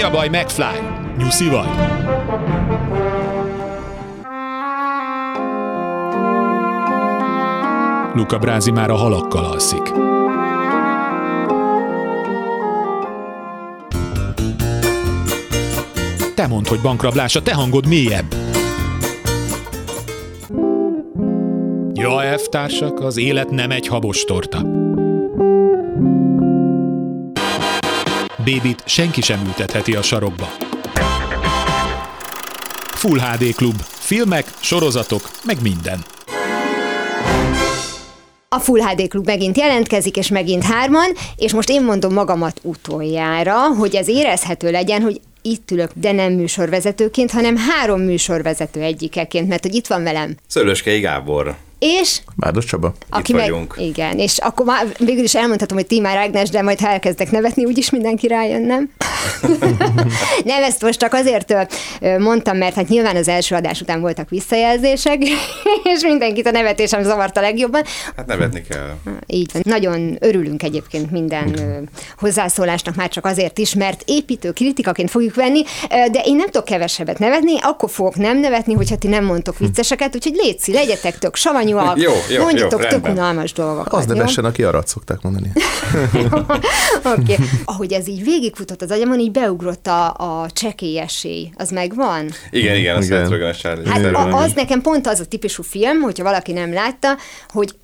Mi a baj, McFly? Nyuszi vagy? Luca Brázi már a halakkal alszik. Te mondd, hogy bankrablás, a te hangod mélyebb. Ja, F-társak, az élet nem egy habos torta. Bébit senki sem ültetheti a sarokba. Full HD Klub. Filmek, sorozatok, meg minden. A Full HD Klub megint jelentkezik, és megint hárman, és most én mondom magamat utoljára, hogy ez érezhető legyen, hogy itt ülök, de nem műsorvezetőként, hanem három műsorvezető egyikeként, mert hogy itt van velem. Szöröskei Gábor. És Márdos Csaba. aki Itt meg, vagyunk. igen, és akkor már végül is elmondhatom, hogy Timár Ágnes, de majd ha elkezdek nevetni, úgyis mindenki rájön, nem? nem, ezt most csak azért mondtam, mert hát nyilván az első adás után voltak visszajelzések, és mindenkit a nevetésem zavarta legjobban. Hát nevetni kell. Így van. Nagyon örülünk egyébként minden hozzászólásnak már csak azért is, mert építő kritikaként fogjuk venni, de én nem tudok kevesebbet nevetni, akkor fogok nem nevetni, hogyha ti nem mondtok vicceseket, úgyhogy létszi, legyetek tök savanyúak, Jó, jó, mondjatok jó, tök unalmas dolgokat. Az nevessen, aki arat szokták mondani. Oké. Okay. Ahogy ez így végigfutott az agyamon, így beugrott a, a csekélyessé. Az megvan? Igen, igen, a Igen. Charlie Hát a, az nekem pont az a típusú film, hogyha valaki nem látta, hogy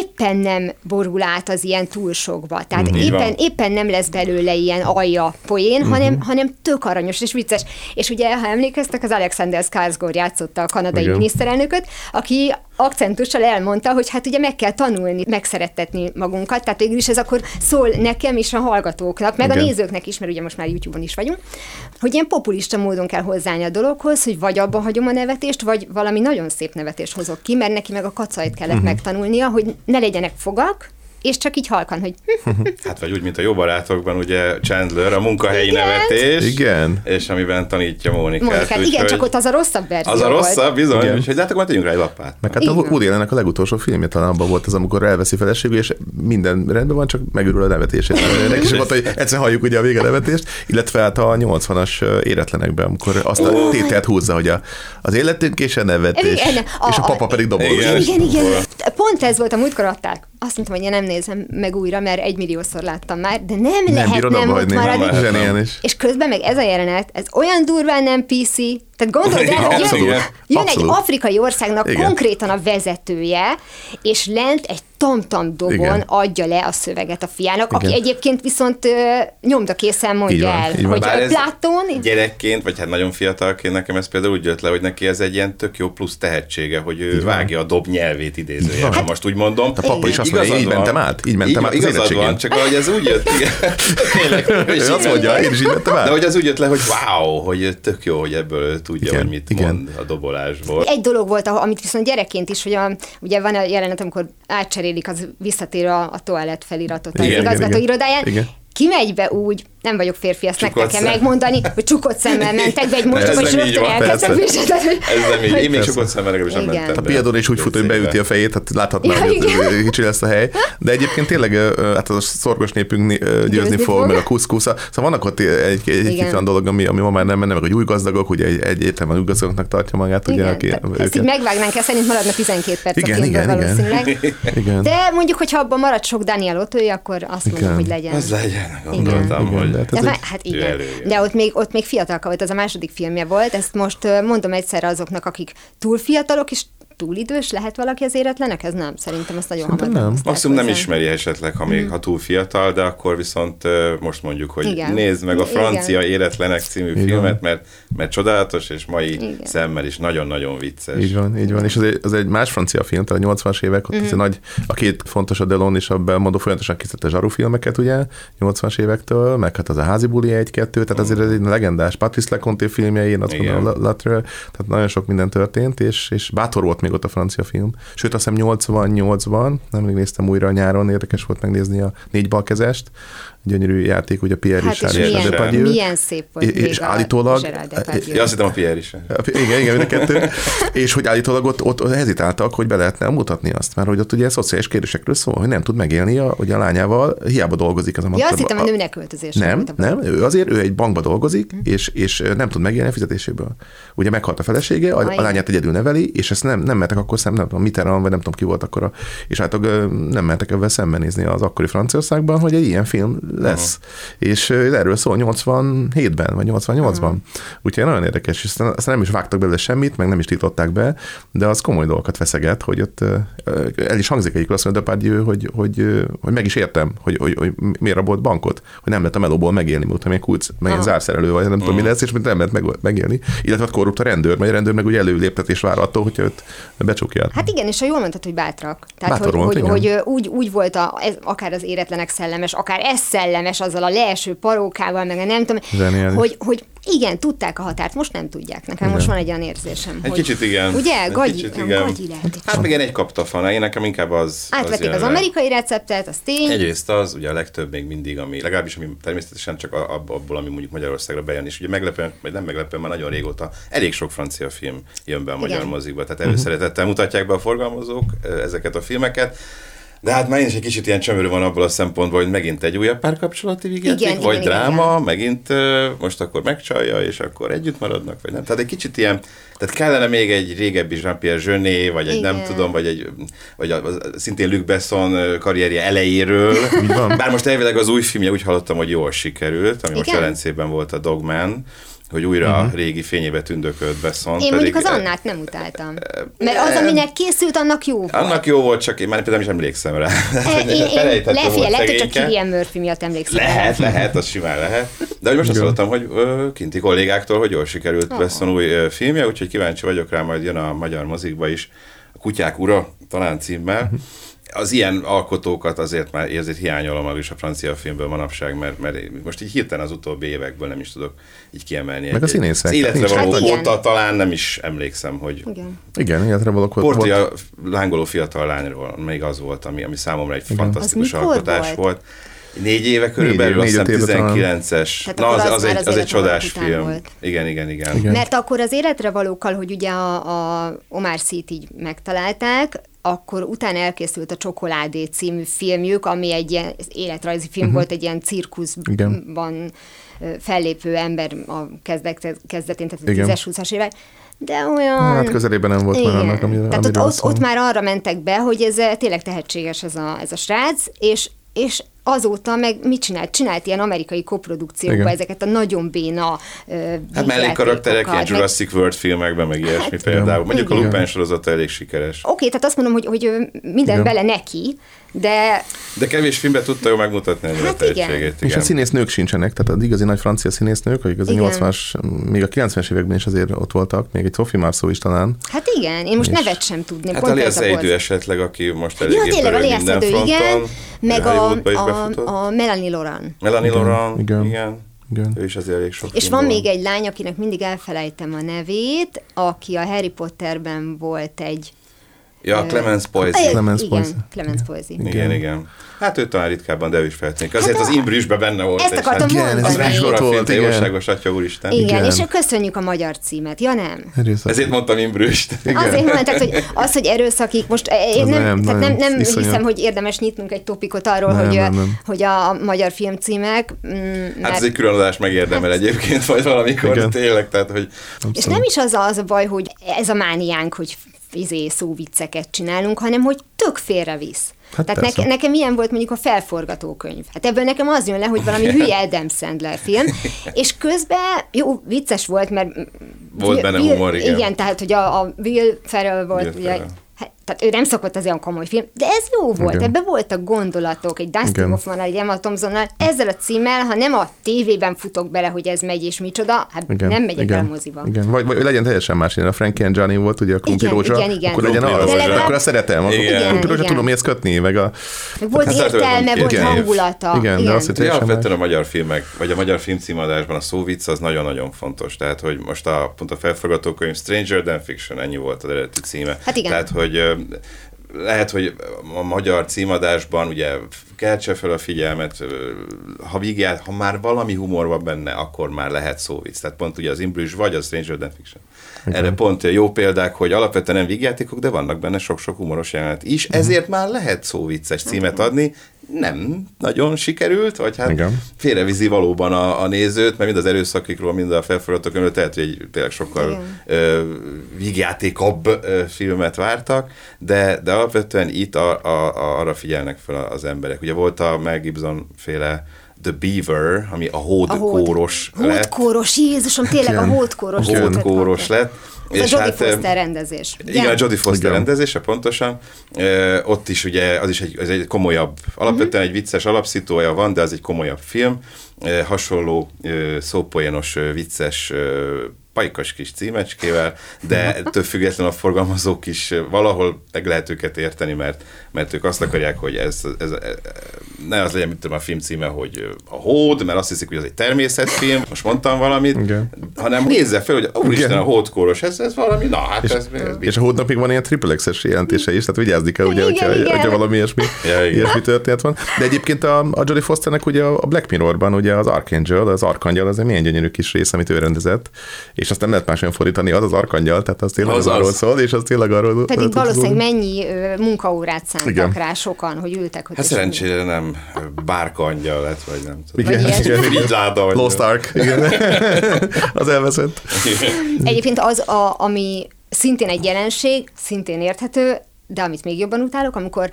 éppen nem borul át az ilyen túl sokba. Tehát Így éppen, éppen nem lesz belőle ilyen alja poén, hanem, hanem tök aranyos és vicces. És ugye, ha emlékeztek, az Alexander Skarsgård játszotta a kanadai Igen. miniszterelnököt, aki akcentussal elmondta, hogy hát ugye meg kell tanulni, megszerettetni magunkat, tehát végül is ez akkor szól nekem és a hallgatóknak, meg Igen. a nézőknek is, mert ugye most már YouTube-on is vagyunk, hogy ilyen populista módon kell hozzáállni a dologhoz, hogy vagy abba hagyom a nevetést, vagy valami nagyon szép nevetést hozok ki, mert neki meg a kacait kellett uh-huh. megtanulnia, hogy ne legyenek fogak, és csak így halkan, hogy Hát vagy úgy, mint a jó barátokban, ugye Chandler, a munkahelyi Igen. nevetés. Igen. És amiben tanítja Mónikát. Monikát. Igen, csak ott az a rosszabb verzió Az a volt. rosszabb, bizony. Igen. Úgyhogy látok, majd tegyünk rá egy lapát. Meg hát Így a. Woody a legutolsó filmje talán abban volt az, amikor elveszi feleségül, és minden rendben van, csak megürül a nevetését. Is mondta, hogy egyszer halljuk ugye a vége nevetést, illetve hát a 80-as éretlenekben, amikor azt a tételt húzza, hogy a, az életünk és a nevetés, Igen, a- és a papa pedig dobol. Igen. Igen, igen. Pont ez volt, a múltkor adták. Azt mondtam, hogy én nem nézem meg újra, mert egy milliószor láttam már, de nem, Nem lehet nem ott maradni. És közben meg ez a jelenet, ez olyan durván nem PC, tehát gondold el, hogy jön, jön Abszolút. egy afrikai országnak Igen. konkrétan a vezetője, és lent egy tom-tom dobon Igen. adja le a szöveget a fiának, aki Igen. egyébként viszont ö, nyomdakészen mondja Így van, el, így van. hogy Platón, Gyerekként, vagy hát nagyon fiatalként nekem ez például úgy jött le, hogy neki ez egy ilyen tök jó plusz tehetsége, hogy ő vágja a dob nyelvét idézőjelben, most úgy mondom. A papa is azt mondja, Igazad így van. mentem át, így mentem át az igazad van, csak ahogy ez úgy jött, igen. Tényleg, ő azt mondja, én is így mentem át. De hogy az úgy jött le, hogy wow, hogy tök jó, hogy ebből tudja, Igen, hogy mit igen. mond a dobolásból. Egy dolog volt, amit viszont gyerekként is, hogy a, ugye van a jelenet, amikor átcserélik, az visszatér a, a toalett feliratot az Igen, igen, igazgató igen. irodáján. Igen. Kimegy be úgy, nem vagyok férfi, ezt Csukott nektek kell megmondani, hogy csukott szemmel mentek be egy Ez nem így rögtön persze. viselni. Ez nem így. Én még sokat szemmel legalábbis nem mentem A be. piador is úgy fut, hogy beüti a fejét, hát láthatná, Ja, hogy ez kicsi lesz a hely. De egyébként tényleg hát az a szorgos népünk győzni, Győzni fog, fog. meg a kuszkusza. Szóval vannak ott egy, egy, egy, olyan dolog, ami, ami ma már nem menne, meg hogy új gazdagok, ugye egy, egy értelmen új gazdagoknak tartja magát, ugye, Igen, aki, ezt így megvágnánk, el szerint maradna 12 perc Igen, igen, igen. valószínűleg. Igen. De mondjuk, hogyha abban marad sok Daniel Otoy, akkor azt mondom, hogy legyen. Az legyen, gondoltam, Igen, hogy... de hát De ez már, egy, hát igen. előjön. De ott még, ott még fiatalka volt, az a második filmje volt. Ezt most mondom egyszerre azoknak, akik túl fiatalok, és túl idős lehet valaki az éretlenek? Ez nem, szerintem ezt nagyon hamar nem. Maximum nem ismeri esetleg, ha, még, ha túl fiatal, de akkor viszont most mondjuk, hogy Igen. nézd meg a Igen. francia Éretlenek című Igen. filmet, mert, mert csodálatos, és mai Igen. szemmel is nagyon-nagyon vicces. így van, így van. És az egy, az egy más francia film, tehát a 80-as évek, ott Mhm. mm. nagy, a két fontos a Delon és a Belmondo folyamatosan készítette zsaru filmeket, ugye, 80-as évektől, meg hát az a házi buli egy-kettő, tehát azért ez egy legendás Patrice Leconte filmjei, én azt Igen. mondom, La- Latre, tehát nagyon sok minden történt, és, és bátor volt még ott a francia film. Sőt, azt hiszem 88-ban, nemrég néztem újra a nyáron, érdekes volt megnézni a négy balkezest, gyönyörű játék, ugye Pierre Hát Richard és és milyen, Depardieu. milyen szép volt És- és a állítólag-. Ja, azt hittem a Pierre is. Igen, igen, mind a kettő. és hogy állítólag ott, ott hezitáltak, hogy be lehetne mutatni azt, mert hogy ott ugye szociális kérdésekről szól, hogy nem tud megélni a, hogy a lányával, hiába dolgozik az a Ja, azt hittem, hogy nőnek költözés. Nem, nem, ő azért ő egy bankba dolgozik, és, és nem tud megélni a fizetéséből. Ugye meghalt a felesége, a, a lányát egyedül neveli, és ezt nem, nem mertek akkor szem, nem tudom, Mitterrand, vagy nem tudom ki volt akkor, a, és hát nem mertek ebben szembenézni az akkori Franciaországban, hogy egy ilyen film lesz. És ö, erről szól 87-ben, vagy 88-ban. Úgyhogy nagyon érdekes, és aztán, nem is vágtak belőle semmit, meg nem is tiltották be, de az komoly dolgokat feszeget, hogy ott el is hangzik egyik azt mondja Depardieu, hogy, hogy, hogy meg is értem, hogy, hogy, hogy miért rabolt bankot, hogy nem lehet a melóból megélni, miután ilyen kulcs, meg Aha. zárszerelő vagy, nem tudom mi lesz, és nem lehet meg, megélni. Illetve a korrupt a rendőr, mert a rendőr meg ugye előléptetés vár attól, hogyha őt becsukják. Hát igen, és ha jól mondtad, hogy bátrak. Tehát, Bátor hogy, volt, hogy, igen. hogy úgy, úgy volt a, ez, akár az éretlenek szellemes, akár ez szellemes, azzal a leeső parókával, meg a nem tudom, Zseniális. hogy, hogy igen, tudták a határt, most nem tudják. Nekem Igen. most van egy olyan érzésem. Egy hogy, kicsit igen. Ugye? Egy Gagyi, kicsit igen. gagyi lehet. Hát meg én egy kaptafana, én nekem inkább az... Átvették az le. amerikai receptet, az tény. Egyrészt az, ugye a legtöbb még mindig, ami legalábbis ami természetesen csak abból, ami mondjuk Magyarországra bejön, és ugye meglepően, vagy nem meglepően, már nagyon régóta elég sok francia film jön be a magyar Igen. mozikba, tehát előszeretettel mutatják be a forgalmazók ezeket a filmeket. De hát már én is egy kicsit ilyen csömörű van abból a szempontból, hogy megint egy újabb párkapcsolati vigyáték, Igen, vagy igen, dráma, igen. megint most akkor megcsalja, és akkor együtt maradnak, vagy nem. Tehát egy kicsit ilyen, tehát kellene még egy régebbi Jean-Pierre Jeunet, vagy egy nem Igen. tudom, vagy egy, vagy a, a, szintén Luc Besson karrierje elejéről. Bár most elvileg az új filmje úgy hallottam, hogy jól sikerült, ami most Igen? Velencében volt a Dogman, hogy újra uh-huh. régi fényébe tündökölt Besson. Én mondjuk az Annát nem utáltam. Mert az, aminek készült, annak jó volt. Annak jó volt, csak én már például nem is emlékszem rá. E, én, én, lehet, hogy csak. Killian Murphy miatt emlékszem. Lehet, lehet, az simán lehet. De hogy most azt hallottam, hogy ö, kinti kollégáktól, hogy jól sikerült Oh. Besson új ö, filmje, úgyhogy kíváncsi vagyok rá, majd jön a magyar mozikba is. A Kutyák ura, talán címmel. Az ilyen alkotókat azért már azért hiányolom is a francia filmből manapság, mert, mert most így hirtelen az utóbbi évekből nem is tudok így kiemelni. Meg a színészek. Az életre való Hát igen. óta talán nem is emlékszem, hogy Igen. Igen, életre volt. Porti a lángoló fiatal lányról, még az volt, ami, ami számomra egy fantasztikus Az alkotás volt? volt. Négy éve körülbelül, év, azt hiszem négy-öt éve talán. 19-es. Tehát Na, az, az az, már egy, az az egy csodás film. volt. Igen, igen, igen. Igen. Mert akkor az életre valókkal, hogy ugye a, a Omar Szít így megtalálták, akkor utána elkészült a Csokoládé című filmjük, ami egy ilyen életrajzi film uh-huh. volt, egy ilyen cirkuszban ö, fellépő ember a kezdet, kezdetén, tehát a Igen. 10-20-as évek. De olyan... Hát közelében nem volt már Igen. annak, amire, Tehát ott, ott, ott már arra mentek be, hogy ez tényleg tehetséges ez a, ez a srác, és, és azóta meg mit csinált? Csinált ilyen amerikai koprodukciókba Igen. ezeket a nagyon béna ö, Hát mellékkarakterek, ilyen Jurassic World filmekben, meg ilyesmi Hát, például. Mondjuk a igen. Lupin sorozata elég sikeres. Oké, tehát azt mondom, hogy, hogy ő minden Igen. bele neki, de De kevés filmben tudta jól megmutatni Hát a igen. tehetségét. És a Igen. színésznők sincsenek, tehát az igazi nagy francia színésznők, akik az Igen. 80-as, még a 90-es években is azért ott voltak, még egy Sophie Marceau is talán. hát igen, én most És- nevet sem tudni. Hát pont Alia ez a Seydoux volt. esetleg, aki most Ja, eléggé tényleg, pörög a minden Léaszedő, igen, meg a, a, a Melanie Laurent. Melanie Igen, Laurent, igen. igen. Igen. Ő is azért elég sok És van még egy lány, akinek mindig elfelejtem a nevét, aki a Harry Potterben volt egy... Ja, Clemence Poison. Clemence igen, Poise. Clemence Poise. Igen, igen. Hát ő talán ritkábban, de ő is feltűnik. Azért az Imbrüsben benne volt. Ezt akartam hát, Igen, ez Az mondani. mekkora volt, film, te igen. jóságos atya úristen. Igen, Igen. és köszönjük a magyar címet. Ja nem? Erőszak. Ezért mondtam Imbrüst. Azért mondtam, tehát, hogy az, hogy erőszakik, most eh, én Az nem, nem, tehát nem, nem, iszonyat. hiszem, hogy érdemes nyitnunk egy topikot arról, Nem, hogy, nem, nem. hogy a magyar filmcímek, mm, Hát mert, ez egy külön adást megérdemel egyébként, vagy valamikor, Igen. tényleg, tehát, hogy és nem is az a, az a baj, hogy ez a mániánk, hogy izé szóvicceket csinálunk, hanem hogy tök félrevisz. Hát Tehát persze. neke, nekem ilyen volt mondjuk a felforgatókönyv. Hát ebből nekem az jön le, hogy valami hülye Adam Sandler film, és közben jó, vicces volt, mert Volt benne humor, igen. Igen, tehát hogy a, a Will Ferrell volt, Will ugye, Ferrell. hát tehát ő nem szokott az olyan komoly film, de ez jó volt, Igen. ebben voltak gondolatok, egy Dustin Igen. Hoffman, egy Emma Thompsonnal, ezzel a címmel, ha nem a tévében futok bele, hogy ez megy és micsoda, hát Igen, nem megyek igen, el a moziba. Igen. Vagy, vagy legyen teljesen más, ilyen a Frankie and Johnny volt, ugye a Krumpli Igen, Rózsa, igen, igen. akkor legyen az, Rózsa. akkor, azt szeretem. Akkor Igen. Krumpli Rózsa Igen. tudom mihez kötni, meg a... Meg volt Hát értelme, volt két hangulata. Igen, de azt De Teljesen alapvetően a magyar filmek, vagy a magyar filmcímadásban a szóvic az nagyon-nagyon fontos. Tehát, hogy most a, pont a felforgatókönyv Stranger Than Fiction, ennyi volt az eredeti címe. Hát igen. Tehát, hogy lehet, hogy a magyar címadásban ugye keltse fel a figyelmet, ha vigyát, ha már valami humor van benne, akkor már lehet szóvic. Tehát pont ugye az Imbrüs vagy a Stranger Than Fiction. Erre pont jó példák, hogy alapvetően nem vígjátékok, de vannak benne sok-sok humoros jelenet is, ezért már lehet szóvicces címet adni, nem nagyon sikerült, vagy hát Igen. félrevizi valóban a, a nézőt, mert mind az erőszakikról, mind a felforgatókönyvről, tehát hogy egy tényleg sokkal ö, vígjátékabb ö, filmet vártak, de, de alapvetően itt a, a, a, arra figyelnek fel az emberek. Ugye volt a Mel Gibson féle The Beaver, ami a hódkóros lett. Hódkóros, Jézusom, tényleg a hódkóros. A hódkóros lett. Ez a Jodie hát, Foster rendezés. igen, a Jodie Foster Igen. rendezése pontosan. Ö, ott is ugye, az is egy, az egy komolyabb, alapvetően egy vicces alapszitója van, de az egy komolyabb film. Ö, hasonló ö, szópoénos, ö, vicces ö, pajkas kis címecskével, de ettől függetlenül a forgalmazók is valahol meg lehet őket érteni, mert, mert ők azt akarják, hogy ez, ez, ez ne az legyen, mint tudom, a film címe, hogy a hód, mert azt hiszik, hogy az egy természetfilm, most mondtam valamit, Igen. hanem nézze fel, hogy úristen, Igen. a hódkóros, ez, ez valami, na hát És, ez, ez és a hódnak még van ilyen triple X-es jelentése is, tehát vigyázni kell, ugye, Igen, hogyha, igen. hogyha valami ilyesmi, Ja, igen. ilyesmi történet van. De egyébként a, a Jodie Fosternek ugye a Black Mirrorban ugye az Archangel, az Arkangyal, az egy milyen gyönyörű kis rész, amit ő rendezett, és azt nem lehet máshogy fordítani, az az Arkangyal, tehát az tényleg Az az, az. arról szól, és az tényleg arról Pedig valószínűleg mennyi munkaórát szántak Igen. rá sokan, hogy ültek. Hogy Hát és- szerencsére nem bárka angyal lett, vagy nem tudom. Igen, Vagy igen, igen. Frigyláda angyal. Lost Ark, igen. az elveszett. Egyébként az, a, ami szintén egy jelenség, szintén érthető, de amit még jobban utálok, amikor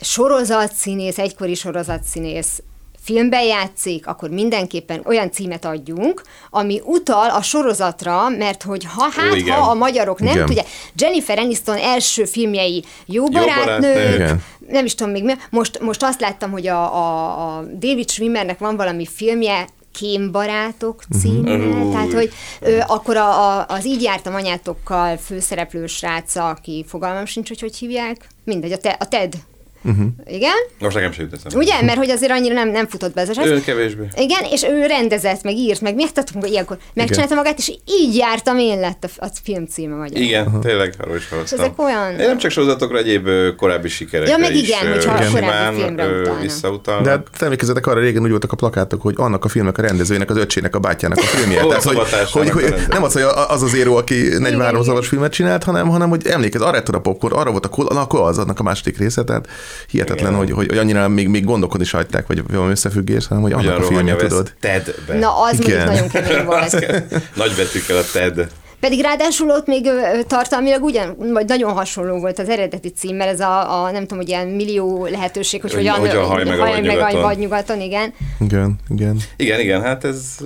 sorozatszínész, egykori sorozatszínész filmben játszik, akkor mindenképpen olyan címet adjunk, ami utal a sorozatra, mert hogy ha hát, igen. ha a magyarok nem Igen. tudják, Jennifer Aniston első filmjei Jó barátnők. Igen. nem is tudom még mi. Most, most azt láttam, hogy a, a, a David Schwimmernek van valami filmje, Kémbarátok címmel, Uh. tehát hogy ö, akkor a, a, az így jártam anyátokkal főszereplő sráca, aki fogalmam sincs, hogy hogy hívják, mindegy, a, te, a Ted. Uh-huh. Igen? Most nekem sem jut. Ugye? Mert hogy azért annyira nem, nem futott be ez a srác. Ő kevésbé. Igen, és ő rendezett, meg írt, meg miért tudtunk, hogy ilyenkor megcsinálta magát, és így jártam én lett a, a film címe magyar. Igen, tényleg, arról is És ezek olyan... Én nem csak sorozatokra, egyéb korábbi sikerekre Ja, meg is igen, ö, hogyha a korábbi simán, filmre utalnak. visszautalnak. De hát te emlékezzetek arra régen úgy voltak a plakátok, hogy annak a filmnek a rendezőjének, az öcsének, a bátyjának a filmje. Tehát, hogy, hogy, hogy nem az, hogy az az éró, aki 43 igen. zavar filmet csinált, hanem, hanem hogy emlékez, arra a popcorn, arra volt a kol, na, akkor az annak a második része, tehát hihetetlen, hogy, hogy, hogy annyira még, még gondokon is hagyták, vagy valami összefüggés, hanem hogy annak a filmje, tudod. Tedbe. Na, az Igen. mondjuk nagyon kemény volt. Nagy betűkkel a Ted. Pedig ráadásul ott még tartalmilag ugyan, vagy nagyon hasonló volt az eredeti cím, mert ez a, a nem tudom, hogy ilyen millió lehetőség, hogy Hogy hogyan hogyan haj meg a haj meg a vadnyugaton, igen. Igen, igen. Igen, igen, hát ez...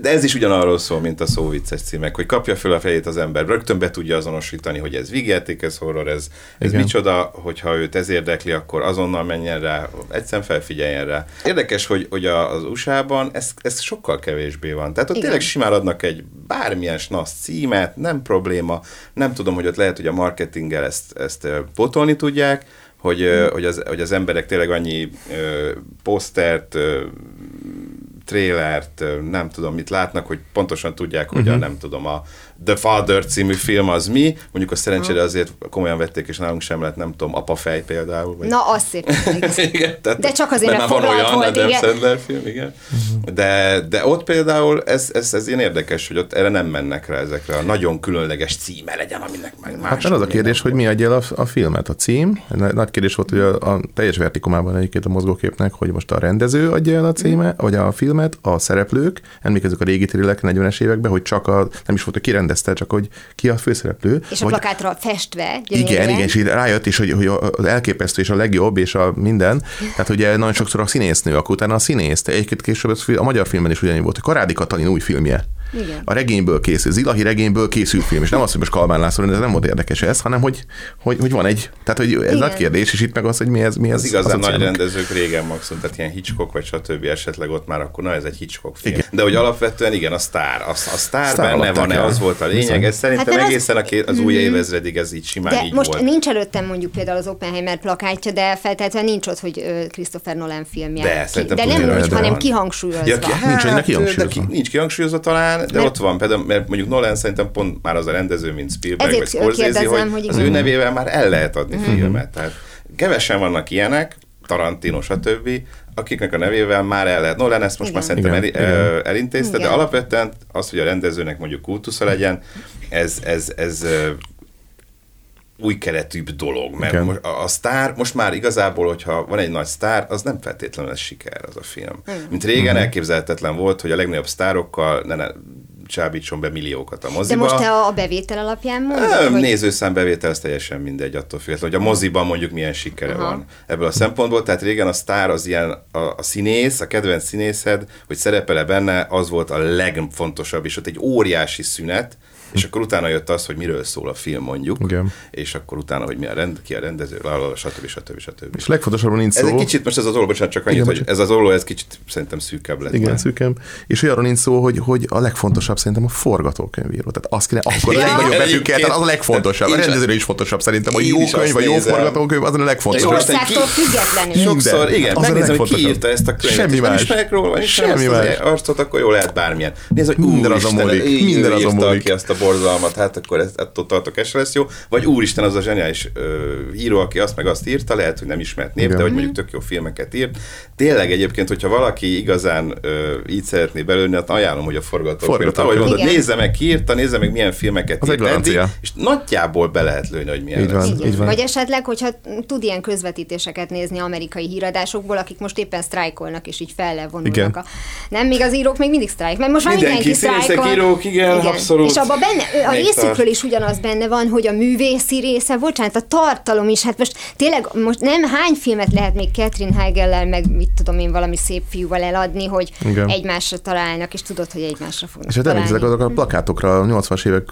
De ez is ugyanarról szól, mint a szóvicces címek, hogy kapja föl a fejét az ember, rögtön be tudja azonosítani, hogy ez vígjáték, ez horror, ez, ez Igen. micsoda, hogyha őt ez érdekli, akkor azonnal menjen rá, egyszerűen felfigyeljen rá. Érdekes, hogy, hogy az USA-ban ez, ez sokkal kevésbé van. Tehát ott Igen. tényleg simán adnak egy bármilyen snasz címet, nem probléma, nem tudom, hogy ott lehet, hogy a marketinggel ezt, ezt ö, pótolni tudják, hogy, ö, hogy, az, hogy az emberek tényleg annyi ö, posztert, ö, trélert, nem tudom mit látnak, hogy pontosan tudják, hogy a nem tudom, a The Father című film az mi, mondjuk a szerencsére azért komolyan vették, és nálunk sem lett, nem tudom, apafej például. Vagy Na, az szép. igen, tehát, De csak azért, mert van olyan, volt, Adam igen. Sandler film, igen. De, de ott például ez, ez, ez ilyen érdekes, hogy ott erre nem mennek rá ezekre a nagyon különleges címe legyen, aminek meg más. Hát az a kérdés, hogy mi adja a, a filmet, a cím. Nagy kérdés volt, hogy a, a teljes vertikumában egyébként a mozgóképnek, hogy most a rendező adja el a címe, vagy a filmet, a szereplők, emlékezzük a régi thrillek 40-es években, hogy csak a, nem is volt, hogy ki rendezte, csak hogy ki a főszereplő. És a vagy, plakátra festve. igen, gyönyörűen. igen, és így rájött is, hogy, hogy az elképesztő és a legjobb, és a minden. Tehát ugye nagyon sokszor a színésznő, akkor utána a színész. De Egyébként később a magyar filmben is ugyanígy volt, hogy Karádi Katalin új filmje. Igen. A regényből készül, Zilahi regényből készül film, és nem az, hogy most Kalmán László, de nem volt érdekes ez, hanem hogy, hogy, hogy van egy, tehát hogy ez Igen. nagy kérdés, és itt meg az, hogy mi ez, mi ez Az igazán nagy rendezők régen maximum, tehát ilyen Hitchcock vagy stb. esetleg ott már akkor, na ez egy Hitchcock film. Igen. De hogy alapvetően igen, a sztár, a, a sztár, Sztár benne van-e, az volt a lényeg, ez szerintem Hát mert az- egészen a két, az új évezredig ez így simán De így most volt. nincs előttem mondjuk például az Oppenheimer plakátja, de feltétlenül nincs ott, hogy Christopher Nolan filmje. De, Ki- de nem úgy, hanem kihangsúlyozva. Ja, ki, hát, Nincs, hogy neki de hangsúlyozva. ki, nincs kihangsúlyozva talán, de Mert- ott van például, mert mondjuk Nolan szerintem pont már az a rendező, mint Spielberg Ezért vagy Scorsese, hogy, hogy az igen. ő nevével már el lehet adni filmet. Tehát kevesen vannak ilyenek, Tarantino, stb., akiknek a nevével már el lehet. Nolan ezt most Igen. már szerintem el, Igen, el, elintézte, de Igen. alapvetően az, hogy a rendezőnek mondjuk kultusza legyen, ez, ez, ez új keretűbb dolog, mert Igen. most a, a sztár, most már igazából, hogyha van egy nagy sztár, az nem feltétlenül ez siker az a film. Mint régen Mhm. elképzelhetetlen volt, hogy a legnagyobb sztárokkal ne, ne csábítson be milliókat a De moziba. most te a bevétel alapján mondod, Ö, hogy... Nézőszámbevétel, ez teljesen mindegy attól függetlenül, hogy a moziban mondjuk milyen sikere Aha. van ebből a szempontból. Tehát régen a sztár az ilyen, a, a színész, a kedvenc színészed, hogy szerepele benne, az volt a legfontosabb, és ott egy óriási szünet, és akkor utána jött az, hogy miről szól a film mondjuk, Igen. és akkor utána, hogy mi a rend, ki a rendező, lalala, stb. stb. stb. És legfontosabbról nincs Ez szó. egy kicsit, most ez az olló, bocsánat, csak annyit, Igen, hogy bocsánat. ez az olló, ez kicsit szerintem szűkebb lett. Igen, már. szűkem. És olyanról nincs szó, hogy, hogy a legfontosabb szerintem a forgatókönyvíró. Tehát azt kéne akkor Ja, legnagyobb betűkkel, tehát az a legfontosabb. A Én is- rendezőre is fontosabb szerintem, hogy Én jó könyv, vagy jó forgatókönyv, az a legfontosabb. Országtól függetlenül. Sokszor, igen, Az a megnézem, hogy ki írta ezt a könyvet. Semmi más. ismerek róla, vagy ismerem Semmi az más. arcot, akkor jó lehet bármilyen. Nézd, hogy Minden azon úristen, múlik, minden azon írta múlik. ki azt a borzalmat, hát akkor ez, attól tartok, ez lesz jó. Vagy úristen, az a zseniális ö, író, aki azt meg azt írta, lehet, hogy nem ismert név, Igen. de hogy mondjuk tök jó filmeket írt. Tényleg egyébként, hogyha valaki igazán ö, így szeretné belőni, hát ajánlom, hogy a forgatókönyvet. Forgatókönyv. Ahogy mondod, Igen. nézze meg, ki írta, nézze meg, milyen filmeket Az írt eddig, és nagyjából be lehet lőni, hogy milyen Így van. lesz. Igen. Így van. Vagy esetleg, hogyha tud ilyen közvetítéseket nézni amerikai híradásokból, akik most éppen sztrájkolnak, és így fellevonulnak. Igen. A... Nem, még az írók még mindig sztrájk, mert most már Mindenki, mindenki, sztrájkol. írók, igen, abszolút. És abban benne, a Még részükről is ugyanaz benne van, hogy a művészi része, bocsánat, a tartalom is, hát most tényleg, most nem hány filmet lehet még Catherine Heigellel, meg mit tudom én, valami szép fiúval eladni, hogy Igen. egymásra találnak, és tudod, hogy egymásra fognak És hát találni. emlékezek azok a plakátokra, a 80-as évek,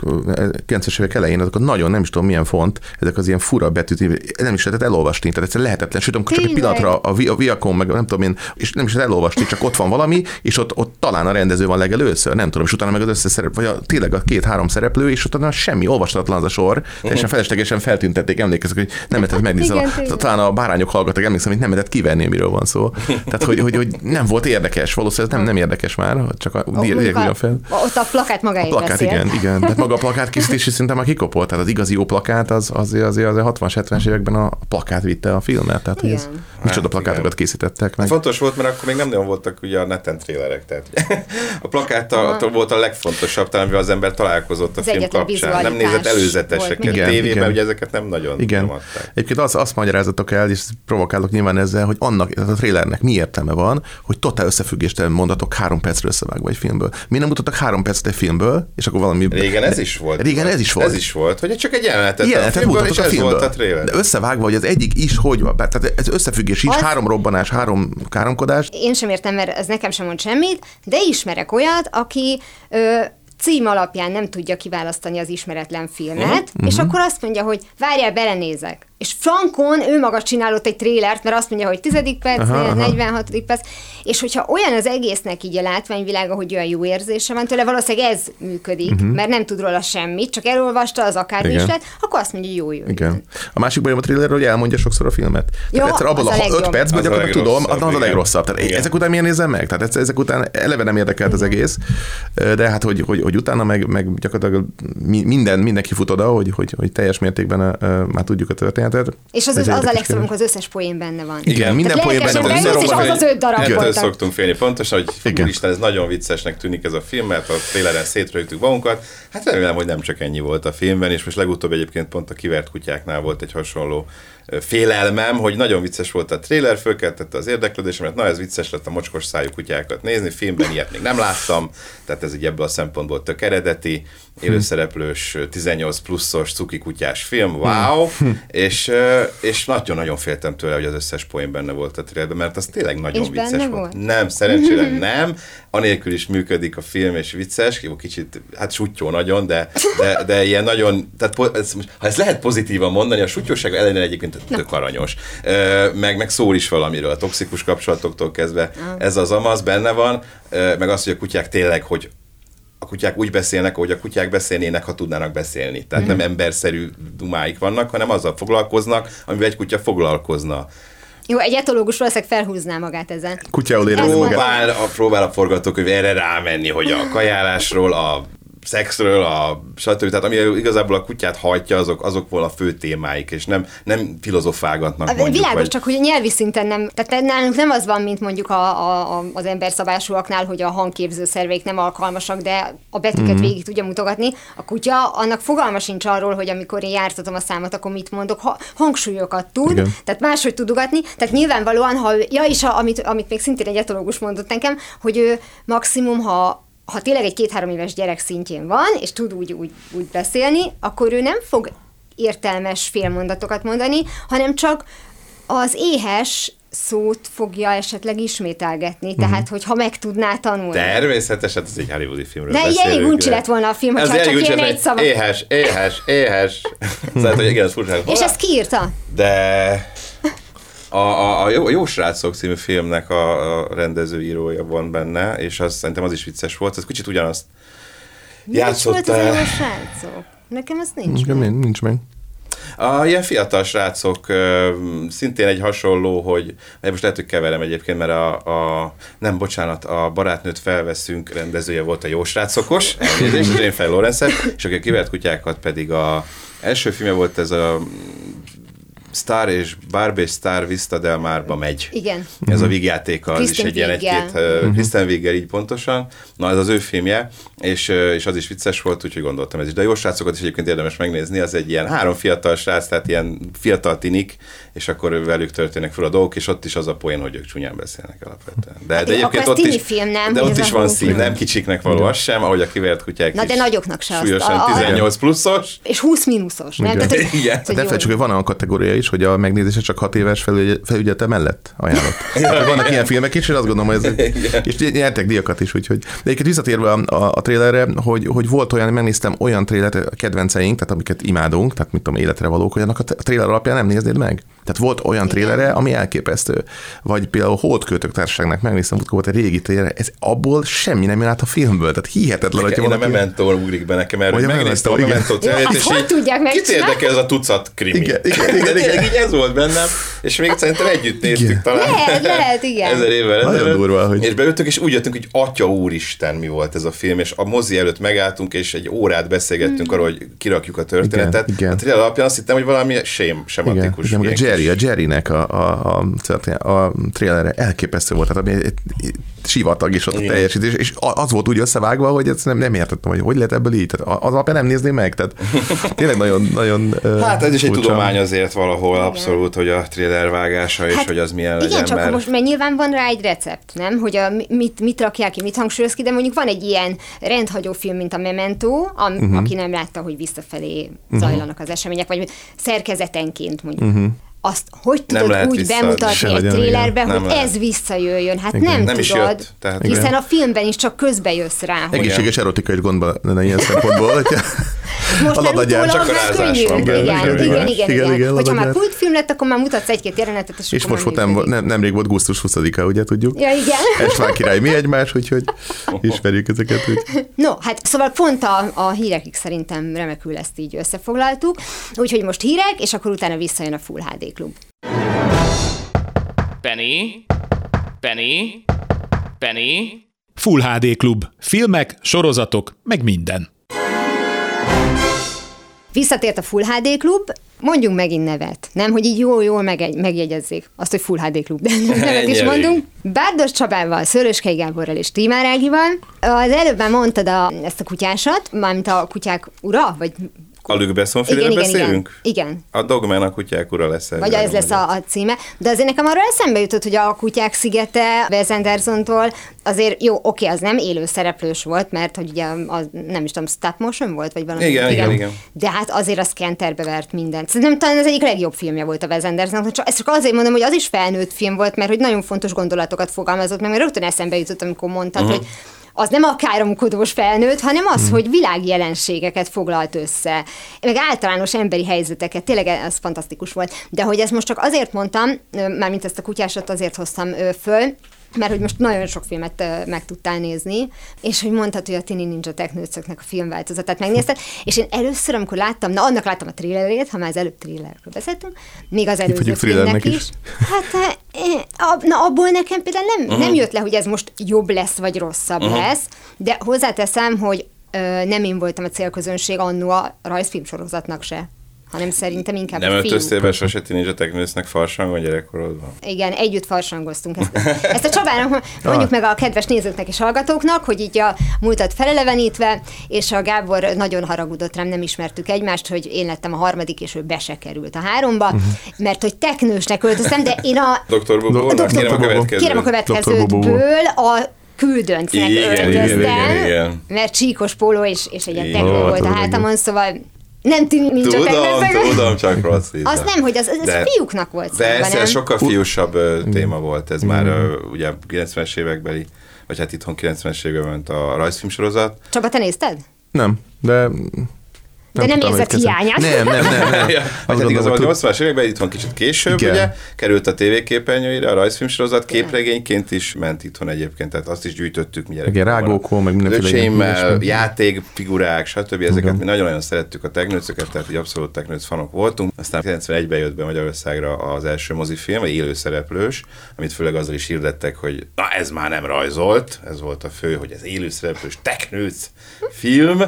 90-es évek elején, azok a nagyon nem is tudom milyen font, ezek az ilyen fura betűt, nem is lehetett elolvasni, tehát egyszerűen lehetetlen, sőt, amikor csak egy pillanatra a, vi- a Viacom, meg nem tudom én, és nem is lehet elolvasni, csak ott van valami, és ott, ott talán a rendező van legelőször, nem tudom, és utána meg az összeszerep, vagy a, tényleg a két-három szereplő, és utána semmi, olvastatlan az a sor, teljesen feleslegesen feltüntették, emlékezek, hogy nem lehetett megnézni, Igen, a, tényleg. talán a bárányok hallgattak, emlékszem, hogy nem lehetett kivenni, miről van szó. Tehát, hogy, hogy, hogy nem volt érdekes, valószínűleg nem, nem érdekes már, csak a, direkt ugyan a- fel. Ott a plakát A magáért plakát, beszél. igen, igen. De maga a plakát készítési szinten már kikopott. Tehát az igazi jó plakát az azért az, az, az 60-70-es években a plakát vitte a filmet. Tehát, hogy ez, micsoda Hát, plakátokat igen. készítettek meg. Fontos volt, mert akkor még nem nagyon voltak ugye a neten trélerek, tehát a plakát volt a legfontosabb, talán az ember találkozott a Az film kapcsán. Nem nézett előzeteseket. még. Tévében Igen, ugye ezeket nem nagyon Igen. nyomatták. Egyébként azt, azt magyarázatok el, és provokálok nyilván ezzel, hogy annak, tehát a trailernek mi értelme van, hogy totál összefüggéstelen mondatok három percre összevágva egy filmből. Mi nem mutattak három percet egy filmből, és akkor valami... Régen ez is volt. Régen ez is volt. Ez is volt, hogy csak egy jelenetet, Jelenetet a filmből, mutatok és a ez filmből. volt a trailer. De összevágva, hogy az egyik is hogy van. Tehát ez összefüggés is, Az- három robbanás, három káromkodás. Én sem értem, mert ez nekem sem mond semmit, de ismerek olyat, aki ö, cím alapján nem tudja kiválasztani az ismeretlen filmet, uh-huh. és akkor azt mondja, hogy várjál, belenézek. És Frankon ő maga csinálott egy trélert, mert azt mondja, hogy 10. perc, Aha, aha. 46. perc, és hogyha olyan az egésznek így a látványvilága, hogy olyan jó érzése van tőle, valószínűleg ez működik, uh-huh. mert nem tud róla semmit, csak elolvasta az akármi is lett, akkor azt mondja, jó, jó. Igen. A másik bajom a thrillerről, hogy elmondja sokszor a filmet. Ja, Tehát egyszer abból az a a 5 legjobb. percben a gyakorlatilag tudom, az az a legrosszabb. Tehát Igen. ezek után miért nézem meg? Tehát ez- ezek után eleve nem érdekelt az egész, de hát hogy, hogy, hogy utána meg, meg gyakorlatilag mi- minden, mindenki fut oda, hogy, hogy, hogy teljes mértékben uh, már tudjuk a történetet. És az, az, az a legszebb, amikor az összes poén benne van. Igen, minden Tehát poén lelkesen benne van. és Szoktunk az az öt darab Ettől szoktunk félni. Pontos, hogy Igen. úristen, ez nagyon viccesnek tűnik ez a film, mert a traileren szétrögtük magunkat. Hát remélem, hogy nem csak ennyi volt a filmben, és most legutóbb egyébként pont a kivert kutyáknál volt egy hasonló félelmem, hogy nagyon vicces volt a trailer, fölkeltette az érdeklődésemet, na ez vicces lett a mocskos szájú kutyákat nézni, filmben ilyet még nem láttam, tehát ez egy ebből a szempontból tök eredeti, élőszereplős, 18 pluszos cuki kutyás film, wow, és, és nagyon-nagyon féltem tőle, hogy az összes poén benne volt a trailerben, mert az tényleg nagyon És vicces volt? volt. Nem, szerencsére nem. Anélkül is működik a film, és vicces, jó, kicsit, hát sutyó nagyon, de, de, de ilyen nagyon, tehát ha ezt lehet pozitívan mondani, a sutyóság ellenére egyébként tök aranyos. Ö, Meg, meg szól is valamiről, a toxikus kapcsolatoktól kezdve. Ez az amaz benne van, ö, meg az, hogy a kutyák tényleg, hogy a kutyák úgy beszélnek, ahogy a kutyák beszélnének, ha tudnának beszélni. Tehát nem emberszerű dumáik vannak, hanem azzal foglalkoznak, amivel egy kutya foglalkozna. Jó, egy etológus valószínűleg felhúzná magát ezen. Kutyául érez Ez magát. próbál a, próbál a forgatókönyv erre rámenni, hogy a kajálásról, a szexről, a stb. Tehát ami igazából a kutyát hajtja, azok, azok volna a fő témáik, és nem, nem filozofálgatnak A, mondjuk. világos, vagy- csak hogy a nyelvi szinten nem, tehát nálunk nem az van, mint mondjuk a, a, a, az emberszabásúaknál, hogy a hangképző szerveik nem alkalmasak, de a betűket mm. végig tudja mutogatni. A kutya, annak fogalma sincs arról, hogy amikor én jártatom a számot, akkor mit mondok, ha, hangsúlyokat tud, Igen. Tehát máshogy tudogatni, tehát nyilvánvalóan, ha ja, és a, amit, amit még szintén egy etológus mondott nekem, hogy ő maximum, ha ha tényleg egy két-három éves gyerek szintjén van, és tud úgy, úgy, úgy beszélni, akkor ő nem fog értelmes félmondatokat mondani, hanem csak az éhes szót fogja esetleg ismételgetni, tehát hogyha meg tudná tanulni. Természetesen, ez egy hollywoodi filmről De beszélünk, elég uncsi lett volna a film, hogyha csak ilyen egy szava. Éhes, éhes, éhes. Szóval, hogy igen, ez furcsa. És ezt kiírta? De a, a, a, jó, a Jó Srácok című filmnek a, a rendezőírója van benne, és az szerintem az is vicces volt. Ez kicsit ugyanazt Mi is volt játszott az a jó srácok? Nekem ez nincs. Igen, meg. nincs meg. A ilyen fiatal srácok szintén egy hasonló, hogy mert most lehet, hogy keverem egyébként, mert a, a nem, bocsánat, a barátnőt felveszünk rendezője volt a jó srácokos, elnézést, a Jennifer Lawrence, és aki a kivert kutyákat pedig a első filmje volt ez a Star és Barbie és Star Vista Del Marba megy. Igen. Ez a vígjátéka, az is Kristen egy ilyen Wiiggel. egy-két, uh, Kristen Wiiggel így pontosan. Na, ez az ő filmje, és, és az is vicces volt, úgyhogy gondoltam ez is. De a jó srácokat is egyébként érdemes megnézni, az egy ilyen három fiatal srác, tehát ilyen fiatal tinik, és akkor velük történnek fel a dolgok, és ott is az a poén, hogy ők csúnyán beszélnek alapvetően. De, Hát de egyébként ott is, film, nem? de ott is a van szín, nem kicsiknek való az sem, ahogy a kivert kutyák Na, is de nagyoknak se súlyosan A- a- 18 pluszos. És 20 mínuszos, nem? Igen. Tehát, hogy, Igen. hogy De felejtsük, hogy van olyan kategória is, hogy a megnézése csak 6 éves felügy- felügyelete mellett ajánlott. Tehát vannak ilyen filmek is, és azt gondolom, hogy ez, és nyertek díjakat is, úgyhogy. De egyébként visszatérve a, a, a trailerre, hogy, hogy volt olyan, megnéztem olyan trailert, a kedvenceink, tehát amiket imádunk, tehát mit tudom, életre valók, olyanak a t- a trailer alapján nem néznéd meg. Tehát volt olyan trailere, ami elképesztő. Vagy például Holdköltök Társaságnak megnéztem, hogy volt egy régi trailer, ez abból semmi nem jön át a filmből. Tehát hihetetlen, hogyha én a valaki... Memento ugrik be nekem Hogy hogy a megnéztem a Memento, igen. Azt és hogy tudják Kit megcsinálni? érdekel ez a tucat krimi? Igen, igen, igen, De tényleg igen. így ez volt bennem, és még szerintem együtt néztük Igen. talán. Lehet, lehet, igen. Ezer évvel Nagyon ezelőtt. durva, hogy- És beültünk, és úgy jöttünk, hogy atya úristen, mi volt ez a film, és a mozi előtt megálltunk, és egy órát beszélgettünk arról, hogy kirakjuk a történetet. Igen, igen. A trailer alapján azt hittem, hogy valami Igen, sematikus. igen, meg a Jerry, a Jerrynek a, a, a, a trailerre elképesztő volt, tehát ami egy, egy sivatag is ott a Igen. teljesítés, és az volt úgy összevágva, hogy ezt nem, nem értettem, hogy hogy lehet ebből így, tehát az alapján nem nézném meg, tehát tényleg nagyon, nagyon Hát ez is egy tudomány azért valahol abszolút, hogy a trailer vágása, és hogy az milyen legyen, Hát Igen, csak mert... most mert nyilván van rá egy recept, nem? Hogy a, mit, mit rakják ki, mit hangsúlyoz ki, de mondjuk van egy ilyen rendhagyó film, mint a Memento, Mhm. uh-huh. aki nem látta, hogy visszafelé zajlanak az események, vagy szerkezetenként mondjuk. Uh-huh. Azt hogy Nem tudod lehet úgy bemutatni egy trailerbe, igen. hogy Nem lehet. ez visszajöjjön? Hát Igen. nem, Nem is tudod, jött, tehát- hiszen Igen. a filmben is csak közbe jössz rá, Egészséges erotika is gondban lenne ilyen szempontból, hogyha most a már utólag csak már könnyű. van Igen, igen, igen, más. igen, Igen, igen. igen, Hogyha már kultfilm lett, akkor már mutatsz egy-két jelenetet, és, és most már volt nem, nem, nemrég volt gusztus 20-a, ugye tudjuk? Ja, igen. Estván király mi egymás, úgyhogy ismerjük ezeket. Úgy. No, hát szóval pont a, a hírekig szerintem remekül ezt így összefoglaltuk. Úgyhogy most hírek, és akkor utána visszajön a Full HD Klub. Penny? Penny? Penny? Full HD Klub. Filmek, sorozatok, meg minden. Visszatért a Full HD Klub, mondjunk megint nevet. Nem, hogy így jól-jól meg, megjegyezzék azt, hogy Full HD Klub, de nevet is mondunk. Bárdos Csabával, Szöröskei Gáborral és Tímár Ágival. Az előbb már mondtad a, ezt a kutyásat, mármint a kutyák ura, vagy A Luc Besson igen, igen, igen, beszélünk? igen. A Dogman a kutyák ura lesz. Vagy ez lesz a, a címe. De azért nekem arra eszembe jutott, hogy a Kutyák szigete Wes Andersontól azért jó, oké, az nem élő szereplős volt, mert hogy ugye az, nem is tudom, stop motion volt, vagy valami. Igen, igen, igen. De hát azért az kenterbe vert mindent. Szerintem talán az egyik legjobb filmje volt a Wes Anderson. Csak, ezt csak azért mondom, hogy az is felnőtt film volt, mert hogy nagyon fontos gondolatokat fogalmazott meg, mert rögtön eszembe jutott, amikor mondtad, uh-huh. hogy az nem a káromkodós felnőtt, hanem az, hogy világjelenségeket foglalt össze, meg általános emberi helyzeteket, tényleg ez fantasztikus volt. De hogy ezt most csak azért mondtam, mármint ezt a kutyásat azért hoztam föl, mert hogy most nagyon sok filmet ö, meg tudtál nézni, és hogy mondtad, hogy a Tini Ninja Technőcöknek a filmváltozatát megnézted, és én először, amikor láttam, na annak láttam a thrillerét, ha már az előbb thrillerről beszéltünk, még az előző filmnek is. is. Hát na abból nekem például nem, nem jött le, hogy ez most jobb lesz, vagy rosszabb lesz, de hozzáteszem, hogy ö, nem én voltam a célközönség annó a rajzfilm sorozatnak se, hanem szerintem inkább Nem a fiúk. öltöztél be sose Ninja Technősznek farsangon gyerekkorodban? Igen, együtt farsangoztunk. Ezt, ezt a Csabának mondjuk meg a kedves nézőknek és hallgatóknak, hogy így a múltat felelevenítve, és a Gábor nagyon haragudott rám, nem ismertük egymást, hogy én lettem a harmadik, és ő be se került a háromba, mert hogy teknősnek öltöztem, de én a... A doktor kérem a következőt. Kérem a Dr. következőtből a küldöntnek Igen, igen, öltöztem, igen, igen. mert csíkos póló és, és egy ilyen volt a hátamon, szóval nem tűnik, nincs a Tudom, teknőszeg. tudom, csak rossz íze. Az nem, hogy az, az De- fiúknak volt De ez, nem? sokkal fiúsabb ö, téma volt, ez már ö, ugye 90-es évekbeli, vagy hát itthon 90-es években ment a rajzfilmsorozat. Csaba, te nézted? Nem, de... De nem tudtam érzed hiányát? Nem, nem, nem. nem. Ja, hát Azt igazából a 80-as években itthon kicsit később, Igen. ugye, került a tévéképernyőire, a rajzfilmsorozat képregényként is ment itthon egyébként, tehát azt is gyűjtöttük mi Igen, gyerekkorban. rágókon, meg mindenféle Öcsémmel, játékfigurák, stb. Ezeket Igen. mi nagyon-nagyon szerettük a teknőcöket, tehát így abszolút teknőc fanok voltunk. Aztán 91-ben jött be Magyarországra az első mozifilm, egy élőszereplős, amit főleg azzal is hirdettek, hogy na ez már nem rajzolt, ez volt a fő, hogy ez élőszereplős teknőc film,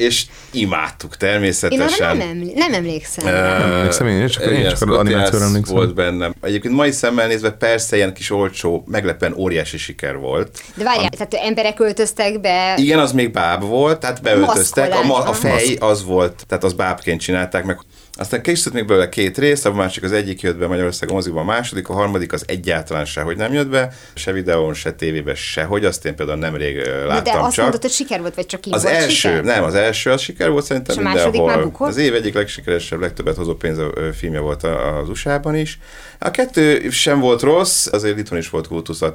és imádtuk Én arra természetesen. nem, emlé- nem emlékszem. Emlékszem én, csak- én csak az animációra emlékszem. volt bennem. Egyébként mai szemmel nézve persze ilyen kis olcsó, meglepően óriási siker volt. De várjál, tehát emberek öltöztek be. Igen, az még báb volt, tehát beöltöztek. A, ma, a fej az volt, tehát az bábként csinálták meg. Aztán készült még belőle két rész, a másik az egyik jött be Magyarországon moziban, a második, a harmadik az egyáltalán sehogy nem jött be, se videón, se tévében, sehogy, azt én például nemrég ö, De, láttam de azt csak. mondod, hogy siker volt, vagy csak így Az volt első, siker? nem, az első az siker volt szerintem És a második mindenhol. már bukott? Az év egyik legsikeresebb, legtöbbet hozó pénz filmje volt a- az USA-ban is. A kettő sem volt rossz, azért itthon is volt kultusz a.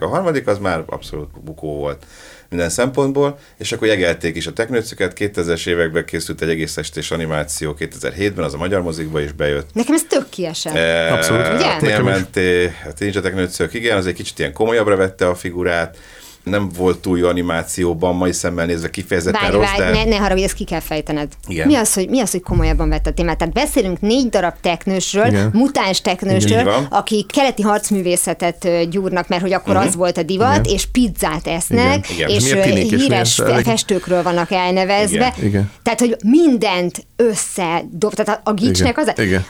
A harmadik az már abszolút bukó volt minden szempontból, és akkor jegelték is a teknőcöket. 2000-es években készült egy egész estés animáció 2007-ben, az a magyar mozikba is bejött. Nekem ez tök kiesett. E, Abszolút. Ugye? A térmenté, a Ninja Teknőcök, igen, az egy kicsit ilyen komolyabbra vette a figurát, nem volt túl jó animációban, mai szemmel nézve kifejezetten Várj, rossz, várj, de... ne, ne haragudj, ezt ki kell fejtened. Igen. Mi az, hogy, mi az, hogy komolyabban vett a témát? Tehát beszélünk négy darab teknősről, Igen. mutáns teknősről, akik keleti harcművészetet gyúrnak, mert hogy akkor az volt a divat, Igen. és pizzát esznek, Igen. és tinik és híres milyen- festőkről vannak elnevezve. Igen. Igen. Tehát, hogy mindent összedob, tehát a, a gicsnek az... Igen.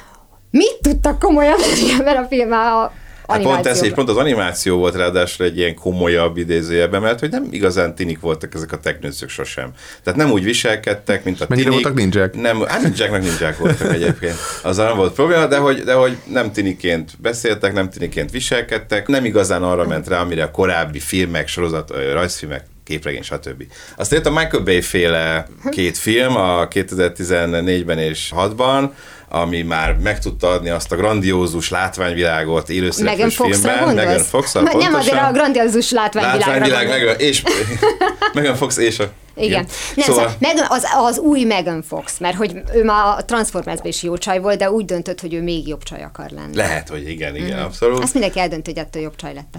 Mit tudtak komolyan venni ebben a filmmel a Hát pont ez, és pont az animáció volt ráadásul egy ilyen komolyabb idézőjelben, mert hogy nem igazán tinik voltak ezek a teknőcök sosem. Tehát nem úgy viselkedtek, mint a Mennyire tinik. voltak ninják? Nem, hát ninjáknak ninják voltak egyébként. Azzal nem volt probléma, de hogy, de hogy nem tiniként beszéltek, nem tiniként viselkedtek, nem igazán arra ment rá, amire a korábbi filmek, sorozat, rajzfilmek képregény, stb. Aztán jött a Michael Bay féle két film, a 2014-ben és 6-ban, ami már meg tudta adni azt a grandiózus látványvilágot Megan élőszereplős filmben. Megan fox Nem azért a grandiózus látványvilágra Látványvilág, gondolsz. meg, és Megan Fox és a... Igen. Nem, szóval, szóval Megan, az, az új Megan Fox, mert hogy ő már a Transformersben is jó csaj volt, de úgy döntött, hogy ő még jobb csaj akar lenni. Lehet, hogy igen, igen, Mhm. abszolút. Azt mindenki eldönt, hogy ettől jobb csaj lett.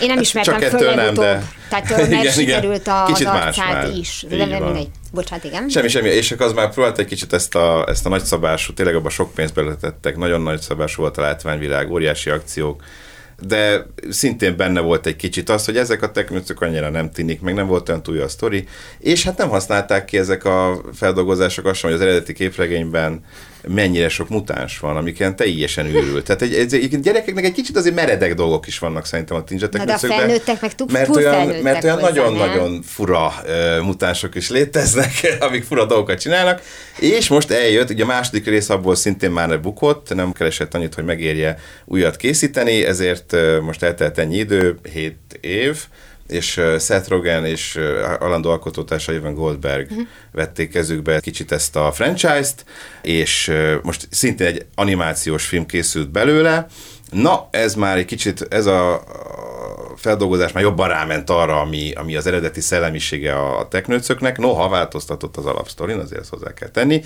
Én nem ismertem csak föl nem, de- tehát mert Igen, igen. sikerült a, Kicsit más már. is. De nem mindegy. Bocsánat, igen. Semmi, semmi. És akkor az már próbált egy kicsit ezt a, ezt a nagyszabású, tényleg abban sok pénzt beletettek, nagyon nagyszabású volt a látványvilág, óriási akciók, de szintén benne volt egy kicsit az, hogy ezek a teknőcök annyira nem tinik, meg nem volt olyan túl jó a sztori, és hát nem használták ki ezek a feldolgozások azt sem, hogy az eredeti képregényben mennyire sok mutáns van, amiken teljesen őrült. Tehát egy, egy, egy, gyerekeknek egy kicsit azért meredek dolgok is vannak szerintem a tincsetek. Na, de a felnőttek meg túl- mert túl olyan, mert olyan nagyon-nagyon fura uh, mutánsok is léteznek, amik fura dolgokat csinálnak, és most eljött, ugye a második rész abból szintén már bukott, nem keresett annyit, hogy megérje újat készíteni, ezért uh, most eltelt ennyi idő, 7 év, és Seth Rogen és alandó alkotótársa Ivan Goldberg uh-huh. vették kezükbe kicsit ezt a franchise-t, és most szintén egy animációs film készült belőle. Na, ez már egy kicsit, ez a, a feldolgozás már jobban ráment arra, ami, ami az eredeti szellemisége a teknőcöknek, noha változtatott az alapsztorin, azért ezt hozzá kell tenni.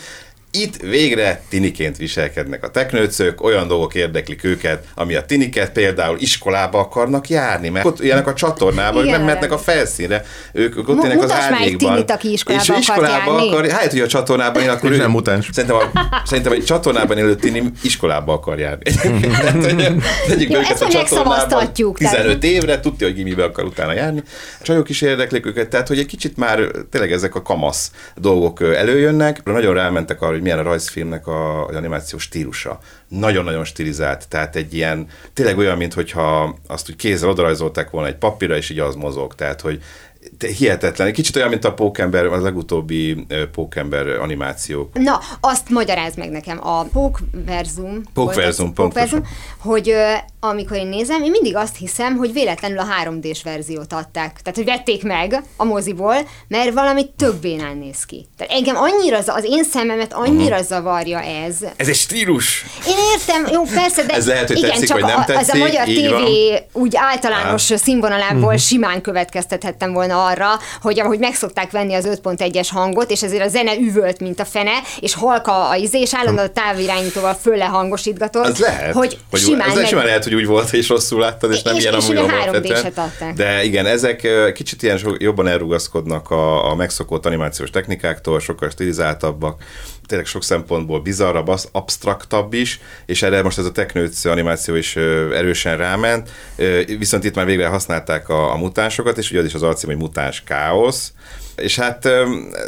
Itt végre tiniként viselkednek a teknőcök, olyan dolgok érdeklik őket, ami a tiniket például iskolába akarnak járni, mert ott ilyenek a csatornában, ők nem mehetnek a felszínre, ők, ők ott élnek az árnyékban. tinit, aki iskolába és akar iskolába járni. akar, hát, hogy a csatornában él, akkor ő- nem mutáns. Szerintem, a, szerintem egy csatornában élő tini iskolába akar járni. Tehát, hogy tegyük ezt a csatornában megszavaztatjuk, tehát- 15 évre, tudja, hogy gimibe akar utána járni. A csajok is érdeklik őket, tehát hogy egy kicsit már tényleg ezek a kamasz dolgok előjönnek. Nagyon rámentek arra, hogy milyen a rajzfilmnek a, az animációs stílusa. Nagyon-nagyon stilizált, tehát egy ilyen, tényleg olyan, mintha azt úgy kézzel odarajzolták volna egy papírra, és így az mozog. Tehát, hogy te- hihetetlen. Egy kicsit olyan, mint a Pókember, az legutóbbi Pókember animációk. Na, azt magyaráz meg nekem, a Pókverzum. Pókverzum, az- Pókverzum, hogy amikor én nézem, én mindig azt hiszem, hogy véletlenül a 3D-s verziót adták. Tehát, hogy vették meg a moziból, mert valami tök bénán néz ki. Tehát engem annyira, az én szememet annyira Mhm. zavarja ez. Ez egy stílus! Én értem, jó, persze, de Ez lehet, hogy igen, tetszik, csak vagy nem a, az a tetszik, magyar tévé van. úgy általános színvonalából simán következtethettem volna arra, hogy ahogy megszokták venni az 5.1-es hangot, és ezért a zene üvölt, mint a fene, és halka a izé, és állandóan a távirányítóval fölle hangosítgatott, Az lehet, hogy, hogy simán, ez meg... simán lehet, hogy úgy volt, és rosszul láttad, és nem És- ilyen és amúgy alapvetően. 3D-set adták. De igen, ezek kicsit ilyen jobban elrugaszkodnak a, a megszokott animációs technikáktól, sokkal stilizáltabbak, tényleg sok szempontból bizarrabb, az abstraktabb is, és erre most ez a teknőc animáció is erősen ráment, viszont itt már végre használták a, a mutánsokat, és ugye az is az alcím, hogy mutáns káosz, és hát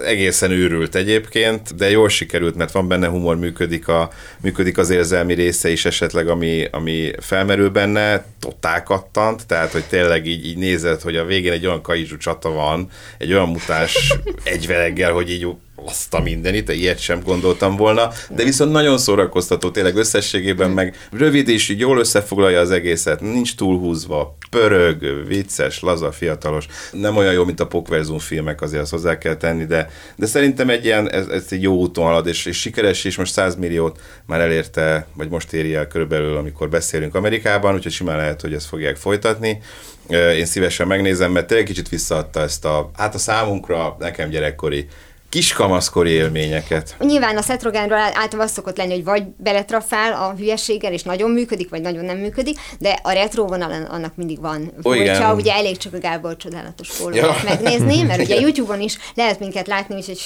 egészen őrült egyébként, de jól sikerült, mert van benne humor, működik, a, működik az érzelmi része is esetleg, ami, ami felmerül benne, totál kattant, tehát hogy tényleg így, így nézed, hogy a végén egy olyan kaizsú csata van, egy olyan mutás egyvereggel, hogy így azt a mindenit, ilyet sem gondoltam volna, de viszont nagyon szórakoztató, tényleg összességében meg rövid és így jól összefoglalja az egészet, nincs túlhúzva, pörög, vicces, laza, fiatalos, nem olyan jó, mint a Pokverzum filmek, azért azt hozzá kell tenni, de, de szerintem egy ilyen, ez, ez egy jó úton halad, és, és sikeres, és most 100 milliót már elérte, vagy most éri el körülbelül, amikor beszélünk Amerikában, úgyhogy simán lehet, hogy ezt fogják folytatni. Én szívesen megnézem, mert tényleg kicsit visszaadta ezt a, hát a számunkra, nekem gyerekkori kiskamaszkori élményeket. Nyilván a Seth Rogenről általában az szokott lenni, hogy vagy beletrafál a hülyeséggel, és nagyon működik, vagy nagyon nem működik, de a retro vonalon annak mindig van furcsa, ugye elég csak a Gábor csodálatos pólót Ja. megnézni, mert ugye YouTube-on is lehet minket látni, úgyhogy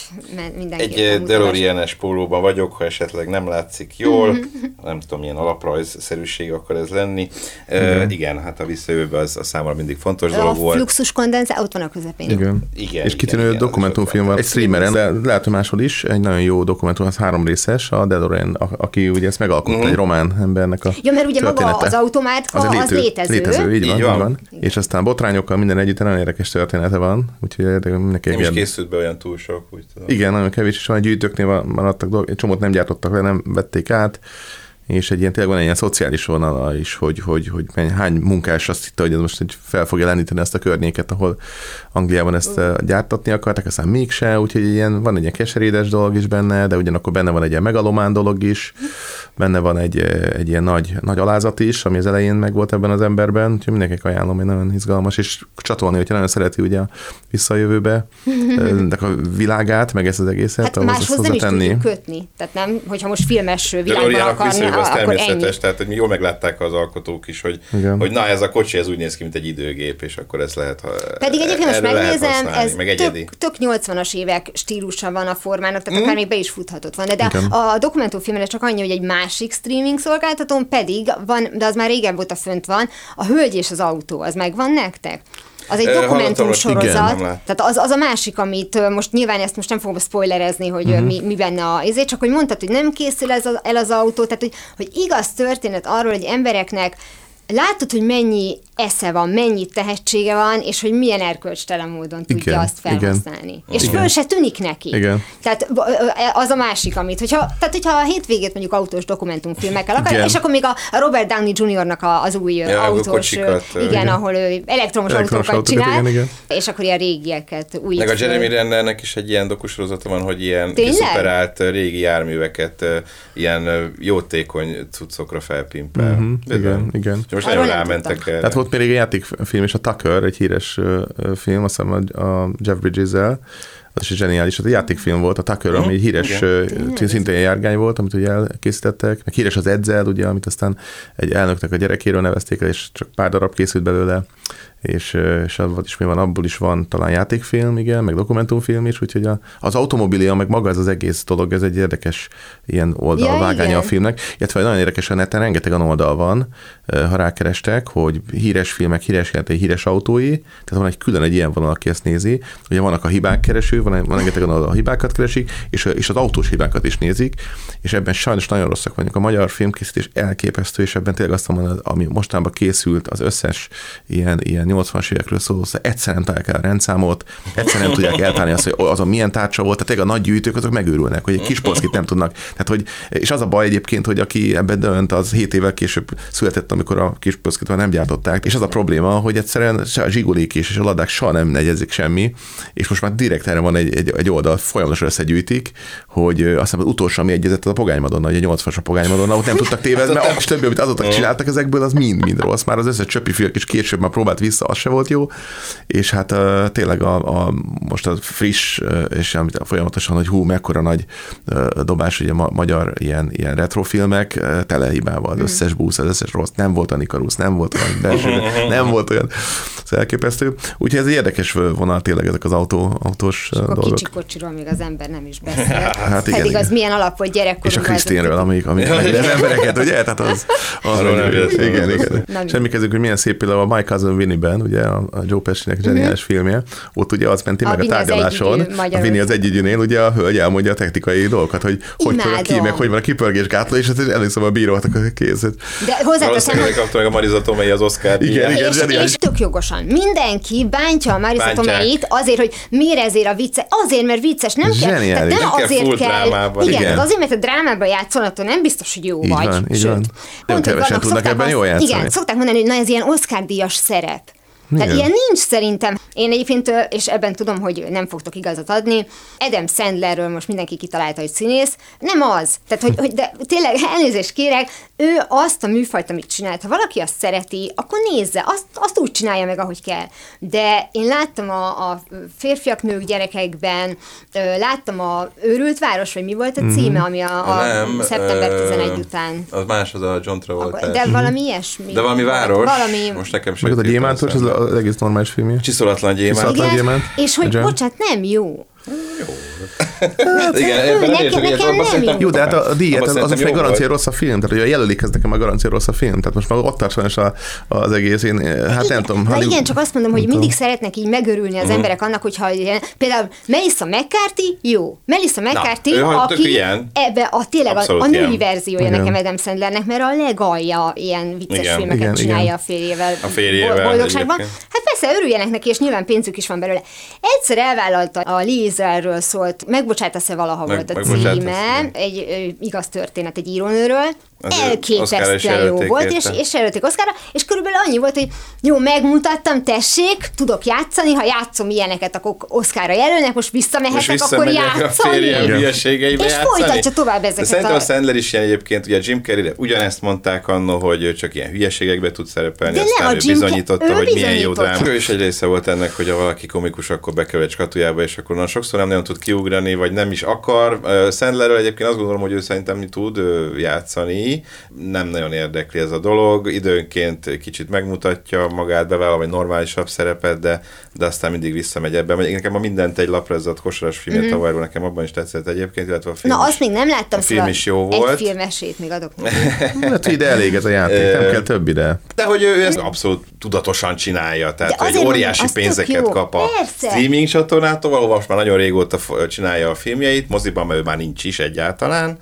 mindenképpen Egy eh. DeLorean-es pólóban vagyok, ha esetleg nem látszik jól, nem tudom, milyen alaprajzszerűség akar ez lenni. Uh, igen, hát a visszajövőben az a számomra mindig fontos A dolog volt. fluxus kondenzá, ott van a közepén. Igen. Igen, és igen, kitűnő igen, dokumentumfilm van. Egy streameren, de lehet, hogy máshol is, egy nagyon jó dokumentum, az három részes, a DeLorean, a- aki ugye ezt megalkotta, Mhm. egy román embernek a Ja, mert ugye maga története. az automárka az, létő- létező. létező, így van, Így így van. van. És aztán botrányokkal minden együtt nagyon érdekes története van, úgyhogy mindenki. Nem is készült be olyan túl sok, úgy tudom. Igen, nagyon kevés is van, gyűjtőknél van- maradtak dolgok, egy csomót nem gyártottak le, nem vették át, és egy ilyen, tényleg van egy ilyen szociális vonala is, hogy, hogy, hogy menny- hány munkás azt hitte, hogy ez most egy fel fogja lendíteni ezt a környéket, ahol Angliában ezt gyártatni akarták, aztán mégse, úgyhogy ilyen, van egy ilyen keserédes dolog is benne, de ugyanakkor benne van egy ilyen megalomán dolog is, benne van egy, egy ilyen nagy, nagy alázat is, ami az elején meg volt ebben az emberben, úgyhogy mindenkinek ajánlom, hogy nagyon izgalmas, és csatolni, hogyha nagyon szereti ugye a visszajövőbe, ennek a világát, meg ezt az egészet, Hát ahhoz máshoz nem is tudjuk kötni. Tehát nem, hogyha most filmes világban DeLorean-nak akkor ennyi. természetes, tehát hogy mi jól meglátták az alkotók is, hogy, Igen. hogy na ez a kocsi, ez úgy néz ki, mint egy időgép, és akkor ez lehet, ha Pedig egyébként most megnézem, ez meg egyedi. tök, tök 80-as évek stílusa van a formának, tehát Mhm. akár még be is futhatott volna. De Igen. a dokumentumfilmre csak annyi, hogy egy másik streaming szolgáltatón pedig van, de az már régebb óta fönt van, a Hölgy és az autó, az megvan nektek? Az egy dokumentum igen, sorozat, tehát az, az a másik, amit most nyilván ezt most nem fogom spoilerezni, hogy uh-huh. mi, mi benne a ezért, csak hogy mondtad, hogy nem készül ez a, el az autó, tehát hogy, hogy igaz történet arról, hogy embereknek látod, hogy mennyi esze van, mennyi tehetsége van, és hogy milyen erkölcstelen módon tudja Igen, azt igen. felhasználni. És Igen. föl se tűnik neki. Igen. Tehát az a másik, amit, hogyha, tehát hogyha a hétvégét mondjuk autós dokumentumfilmekkel akar, Igen. és akkor még a, Robert Downey Jr.-nak a, az új Ja, autós, kocsikat, igen, igen. ahol ő elektromos, Elektromos autókat autókat, csinál, igen, igen. és akkor ilyen régieket újít Meg a. Jeremy Rennernek is egy ilyen dokusorozata van, hogy ilyen ö, régi járműveket ilyen jótékony cuccokra felpimpel. Mhm, Bizony. igen, igen. Most Arról nagyon nem rámentek tudtam. erre. Tehát volt még egy játékfilm is, a Tucker, egy híres film, azt hiszem a, Jeff Bridges-el, az is zseniális, az egy játékfilm volt, a Tucker, ami egy híres, igen. szintén egy járgány volt, amit ugye elkészítettek, meg híres az Edsel, ugye, amit aztán egy elnöknek a gyerekéről nevezték el, és csak pár darab készült belőle, és, és abból is mi van, abból is van talán játékfilm, igen, meg dokumentumfilm is, úgyhogy a, az automobilia, meg maga ez az egész dolog, ez egy érdekes ilyen oldalvágánya igen. a filmnek, illetve nagyon érdekes a neten, rengeteg oldal van, ha rákerestek, hogy híres filmek, híres játék, híres autói, tehát van egy külön egy ilyen vonal, aki ezt nézi, ugye vannak a hibák kereső, van, van rengeteg oldal, a hibákat keresik, és, és az autós hibákat is nézik, és ebben sajnos nagyon rosszak vagyunk. A magyar filmkészítés elképesztő, és ebben tényleg azt mondom, ami mostanában készült, az összes ilyen, ilyen 80-as évekről szóló, szóval egyszer nem találják el a rendszámot, egyszer nem tudják eltálni azt, hogy azon milyen tárcsa volt, tehát tényleg a nagy gyűjtők azok megőrülnek, hogy egy kis polszkit nem tudnak. Tehát, hogy, és az a baj egyébként, hogy aki ebben dönt, az 7 évvel később született, amikor a kis polszkit már nem gyártották, és az a probléma, hogy egyszerűen se a zsigulik is, és a ladák soha nem negyezik semmi, és most már direkt erre van egy, egy, egy oldal, folyamatosan összegyűjtik, hogy azt hiszem az utolsó, ami egyezett, az a Pogány Madonna, ugye 80-as a Pogány Madonna, ott nem tudtak tévedni, mert és többi, amit azóta csináltak ezekből, az mind-mind rossz. Már az összes csöppi fiúk is később már próbált vissza, az se volt jó, és hát uh, tényleg a, a, most a friss, uh, és amit folyamatosan, hogy hú, mekkora nagy uh, dobás, ugye ma, magyar ilyen, ilyen retrofilmek, uh, tele hibával, az összes busz, az összes rossz, nem volt a Nikarusz, nem volt olyan belső, nem volt olyan, ez elképesztő. Úgyhogy ez egy érdekes vonal tényleg ezek az autó, autós A dolgok. kicsi kocsiról még az ember nem is beszél. Hát igen, Pedig igen. az milyen alap volt És a. Krisztinről, amik, amik meg az embereket, ugye? Tehát az, Arról nem igen, igen. Semmi kezdünk, hogy milyen szép például a My Cousin Winnie-ben, ugye a, a Joe Pesci-nek zseniális filmje, ott ugye az menti Mhm. A meg a tárgyaláson, a. Winnie az együgyűnél, ugye a hölgy elmondja a technikai dolgokat, hogy hogy pörög ki, meg hogy van a kipörgésgátló, és hát először a bíró, akkor kész. De hozzáteszem, Valószínűleg kapta meg a Marisa Tomei az Oscar Igen, igen. és, zseniális. és tök jogosan. Mindenki bántja a Marisa. Tomeit azért, hogy miért ezért a vicce. Azért, mert vicces. Nem kell, tehát Zseniális. nem Nem kell azért kell. drámában. Igen, Igen. azért, mert a drámában játszol, attól nem biztos, hogy jó Így vagy. van, így Sőt, van. pont, hogy vannak- tudnak ebben jól játszani. Igen, szokták mondani, hogy na ez ilyen Oscar-díjas szerep. Tehát ilyen nincs szerintem. Én egyébként, és ebben tudom, hogy nem fogtok igazat adni, Adam Sandlerről most mindenki kitalálta, hogy színész. Nem az. Tehát, hogy, hogy de tényleg elnézést kérek, ő azt a műfajt, amit csinált, ha valaki azt szereti, akkor nézze, azt, azt úgy csinálja meg, ahogy kell. De én láttam a, a férfiak, nők, gyerekekben, láttam a Őrült Város, vagy mi volt a címe, ami a, a Nem, szeptember ö, 11 után. Az más, az a John Travolta. De valami ilyesmi. De valami város. Valami, Most nekem sem. Meg a gyémántos, az. Az egész normális filmje. Csiszolatlan gyémánt. Csiszolatlan- gyémánt. és hogy, bocsánat, nem jó. Igen, ebben egyetértek, nekem abban szerintem- jó. De hát a, a díjat, az, az most egy jó garancia rossz a film, tehát hogy jelölik ez nekem a garancia rossz a film, tehát most már ott tart sajnos a, az egész, én, hát igen, nem tudom. Na Hollywood- igen, csak azt mondom, hogy mindig szeretnek így megörülni az emberek annak, hogyha például Melissa McCarthy, jó. Melissa McCarthy, tök aki ilyen. ebbe a tényleg a, a női verziója nekem Adam Sandlernek, mert a legalja ilyen vicces Igen. filmeket Igen, csinálja igen. a férjével. A férjével Boldogságban. Hát persze, örüljenek neki, és nyilván pénzük is van belőle. Egyszer elvállalta a Lee Israelről szólt, megbocsátasz-e valaha Meg- volt a címe, egy ö, igaz történet egy írónőről, elképesztően jó volt, és, érte. és jelölték Oszkára, és körülbelül annyi volt, hogy jó, megmutattam, tessék, tudok játszani, ha játszom ilyeneket, akkor Oszkára jelölnek, most Most visszamehetek, akkor visszamegyek a játszani. Igen. hülyeségeibe És játszani. folytatja tovább De ezeket szerintem a a- Sandler is ilyen egyébként, ugye Jim Carrey ugyanezt mondták annó, hogy csak ilyen hülyeségekbe tud szerepelni, De nem, aztán a ő bizonyította, ő hogy milyen jó dráma. Ő is egy része volt ennek, hogy ha valaki komikus, akkor egy skatujába, és akkor nagyon sokszor nem nagyon tud kiugrani, vagy nem is akar. Sandlerről egyébként azt gondolom, hogy ő szerintem tud játszani, Nem nagyon érdekli ez a dolog, időnként kicsit megmutatja magát, bevállal egy normálisabb szerepet, de, de aztán mindig visszamegy ebbe. Nekem a mindent egy lapra ez a kosaras filmje mm-hmm. tavalyról, nekem abban is tetszett egyébként, illetve a film Na, is, azt még nem láttam, a film szóval is jó egy volt. filmesét még adok. neki. Hát ide elég ez a játék, nem kell több ide. De hogy ő ezt abszolút tudatosan csinálja, tehát hogy óriási pénzeket kap a Persze. streaming csatornától, ahol most már nagyon régóta csinálja a filmjeit, moziban mert ő már nincs is egyáltalán,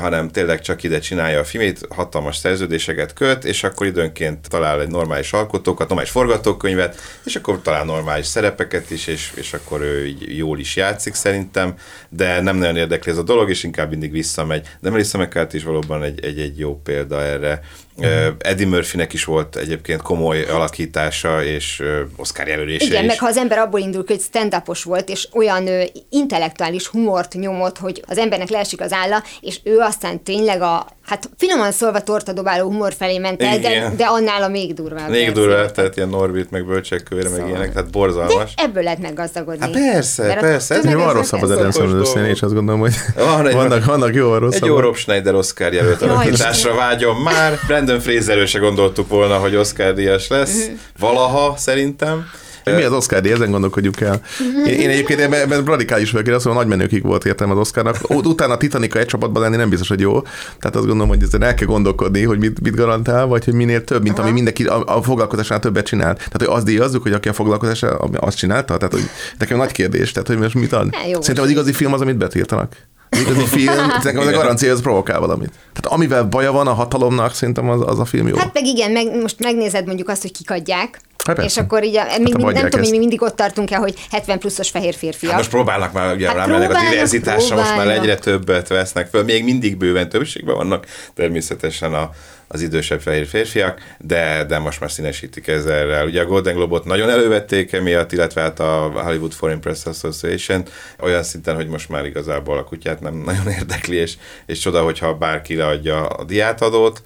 hanem tényleg csak ide csinálja a filmét, hatalmas szerződéseket köt, és akkor időnként talál egy normális alkotókat, normális forgatókönyvet, és akkor talál normális szerepeket is, és, és akkor ő így jól is játszik szerintem, de nem nagyon érdekli ez a dolog, és inkább mindig visszamegy. De Melissa McCarthy is valóban egy, egy, egy jó példa erre. Uh, Eddie Murphynek is volt egyébként komoly alakítása, és Oscar jelölése Igen, is. meg ha az ember abból indul ki, hogy stand volt, és olyan ö, intellektuális humort nyomott, hogy az embernek leesik az álla, és ő aztán tényleg a, hát finoman szólva tortadobáló humor felé ment el, de, de annál a még durvább. Még durva, tehát ilyen Norbit, meg bölcsekkőre, meg Szóval. ilyenek, tehát borzalmas. De ebből lehet meggazdagodni. Hát persze, Mert persze, ez van meg rosszabb az. Adam Sandler és azt gondolom, hogy Van egy- vannak, vannak jó, rosszabb. Egy jó Rob Schneider Oscar jelölt alakításra vágyom már. Brandon Fraserről se gondoltuk volna, hogy Oscar díjas lesz. Mhm. Valaha, szerintem. Mi az Oscar díj, ezen gondolkodjuk el. Én, én egyébként ebben, radikális vagyok, én azt mondom, nagy menőkig volt értelme az Oscarnak. Ut- Utána a Titanica egy csapatban lenni nem biztos, hogy jó. Tehát azt gondolom, hogy ezen el kell gondolkodni, hogy mit, mit garantál, vagy hogy minél több, mint ami mindenki a, a foglalkozásnál többet csinál. Tehát, hogy azt díjazzuk, hogy aki a foglalkozásra azt csinálta. Tehát, hogy nekem nagy kérdés, tehát, hogy most mit ad. Szerintem az igazi film az, amit betiltanak. Az igazi film, nekem az a garancia, az provokál valamit. Tehát amivel baja van a hatalomnak, szerintem az, az a film jó. Hát meg igen, meg most megnézed mondjuk azt, hogy kik adják, Hát és persze. akkor így, a, még, nem nem adják tudom, mi mindig ott tartunk el, hogy 70 pluszos fehér férfiak. Hát most próbálnak már, ugye Hát hát rámennek a diverzitásra, most már egyre többet vesznek föl. Még mindig bőven többségben vannak természetesen a, az idősebb fehér férfiak, de, de most már színesítik ezzel. Ugye a Golden Globot nagyon elővették emiatt, illetve hát a Hollywood Foreign Press Association olyan szinten, hogy most már igazából a kutyát nem nagyon érdekli, és, és csoda, hogyha bárki leadja a diátadót.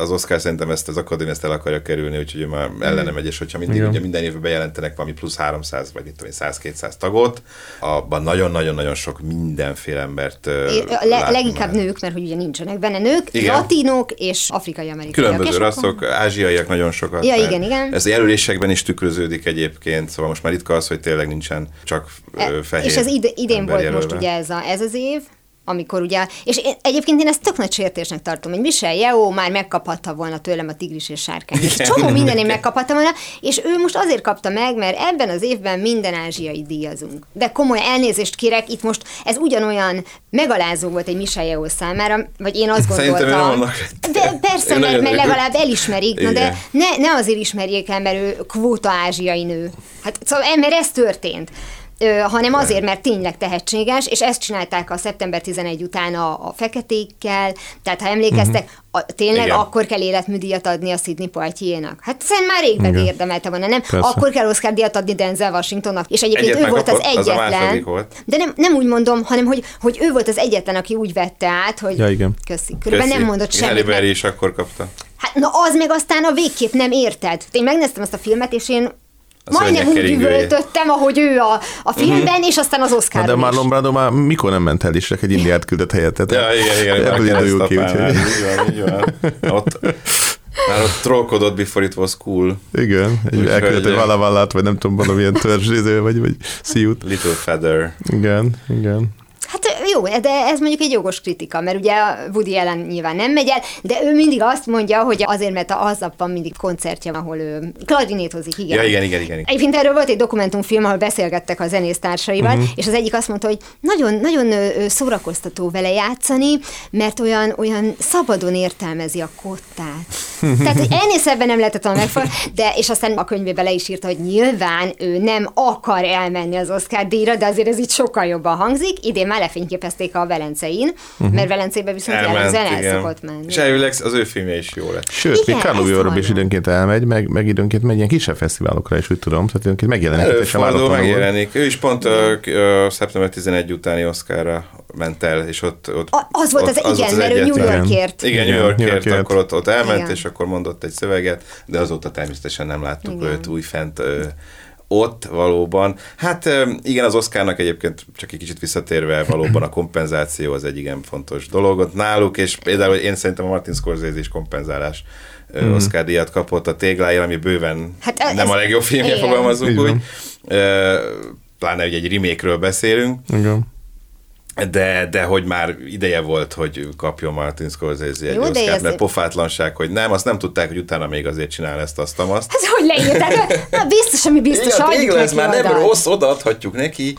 Az Oscar szerintem ezt az akadémia ezt el akarja kerülni, úgyhogy ő már ellene megy, és hogyha mindig Igen. ugye minden évben bejelentenek valami plusz 300 vagy mit tudom én, 100-200 tagot, abban nagyon-nagyon-nagyon sok mindenféle embert Le, leginkább már. nők, mert hogy ugye nincsenek benne nők, Igen. latinok és afrikai amerikaiak. Különböző akkor- rasszok, ázsiaiak nagyon sokat. Ja, igen, igen. Ez a jelölésekben is tükröződik egyébként, szóval most már ritka az, hogy tényleg nincsen csak ö, fehér És ez ide, idén volt most ugye ez, a, ez az év, amikor ugye, és én, egyébként én ezt tök nagy sértésnek tartom, hogy Michel Yeoh már megkaphatta volna tőlem a tigris és sárkány. És csomó mindenén megkaphatta volna, és ő most azért kapta meg, mert ebben az évben minden ázsiai díjazunk. De komoly elnézést kérek, itt most ez ugyanolyan megalázó volt egy Michel Yeoh számára, vagy én azt Szerintem gondoltam. De persze, mert, mert legalább elismerik, na de ne, ne azért ismerjék el, mert ő kvóta ázsiai nő. Hát szóval, mert ez történt. Ö, hanem azért, mert tényleg tehetséges, és ezt csinálták a szeptember 11 után a, a feketékkel, tehát ha emlékeztek, a, tényleg Igen. akkor kell életműdíjat adni a Sidney Poitier-nak. Hát szerintem már rég meg érdemelte volna, nem? Persze. Akkor kell Oscar díjat adni Denzel Washingtonnak, és egyébként Egyet ő volt az az egyetlen. volt. De nem, nem úgy mondom, hanem hogy, hogy ő volt az egyetlen, aki úgy vette át, hogy Ja, igen. köszi. Körülbelül nem mondott Halle semmit. Mert- is akkor kapta. Hát na az meg aztán a végképp nem érted. Én megnéztem azt a filmet, és én majdnem úgy üvöltöttem, ahogy ő a, a filmben, és aztán az Na, Oscar de Marlon Brando már mikor nem ment el is, csak egy indiát küldött helyette. Ja, igen, igen. Ebből már induljuk ki, úgyhogy... Így van, így van. Ott, már ott trollkodott before it was cool. Igen, egy elküldött egy valavallát, vagy nem tudom, valamilyen törzsiző, vagy, vagy szíjút. Little Feather. Igen, igen. Hát jó, de ez mondjuk egy jogos kritika, mert ugye a Woody Allen nyilván nem megy el, de ő mindig azt mondja, hogy azért, mert a aznap van mindig koncertje, ahol ő klarinétozik, igen. Ja, igen, igen, igen. Egyébként erről volt egy dokumentumfilm, ahol beszélgettek a zenésztársaival, Mhm. uh-huh. és az egyik azt mondta, hogy nagyon, nagyon szórakoztató vele játszani, mert olyan, olyan szabadon értelmezi a kottát. Tehát, hogy ennél szebben nem lehetett volna megfog, de és aztán a könyvébe le is írta, hogy nyilván ő nem akar elmenni az Oscar díjra, de azért ez így sokkal jobban hangzik. Idén már lefényképezték a Velencei-n, uh-huh. mert Velencébe viszont jellemzően el igen. szokott menni. És elvileg az ő filmje is jó lett. Sőt, Igen, még Europe is időnként elmegy, meg, meg időnként megy ilyen kisebb fesztiválokra is, úgy tudom, tehát időnként megjelenik. Előfordul, megjelenik. Ő is pont a, a szeptember 11 utáni Oscarra ment el, és ott, ott A- az volt az- igen, mert ő New Yorkért. Igen, New Yorkért, New Yorkért. akkor ott, ott elment, Igen. és akkor mondott egy szöveget, de azóta természetesen nem láttuk Igen. őt újfent ö, ott valóban, hát igen, az Oscarnak egyébként csak egy kicsit visszatérve valóban a kompenzáció az egy igen fontos dolog ott náluk, és például én szerintem a Martin Scorsese is kompenzálás mm. Oscar díjat kapott a tégláért, ami bőven Hát ez- nem a legjobb filmje, fogalmazunk úgy. Pláne, hogy egy remake-ről beszélünk, Igen. De, de hogy már ideje volt, hogy kapjon Martin Scorsese egy ez- mert pofátlanság, hogy nem, azt nem tudták, hogy utána még azért csinál ezt, azt, azt. Ez hogy leírták? Na, biztos, ami biztos, Igen, adjuk ez már nem rossz, odaadhatjuk neki.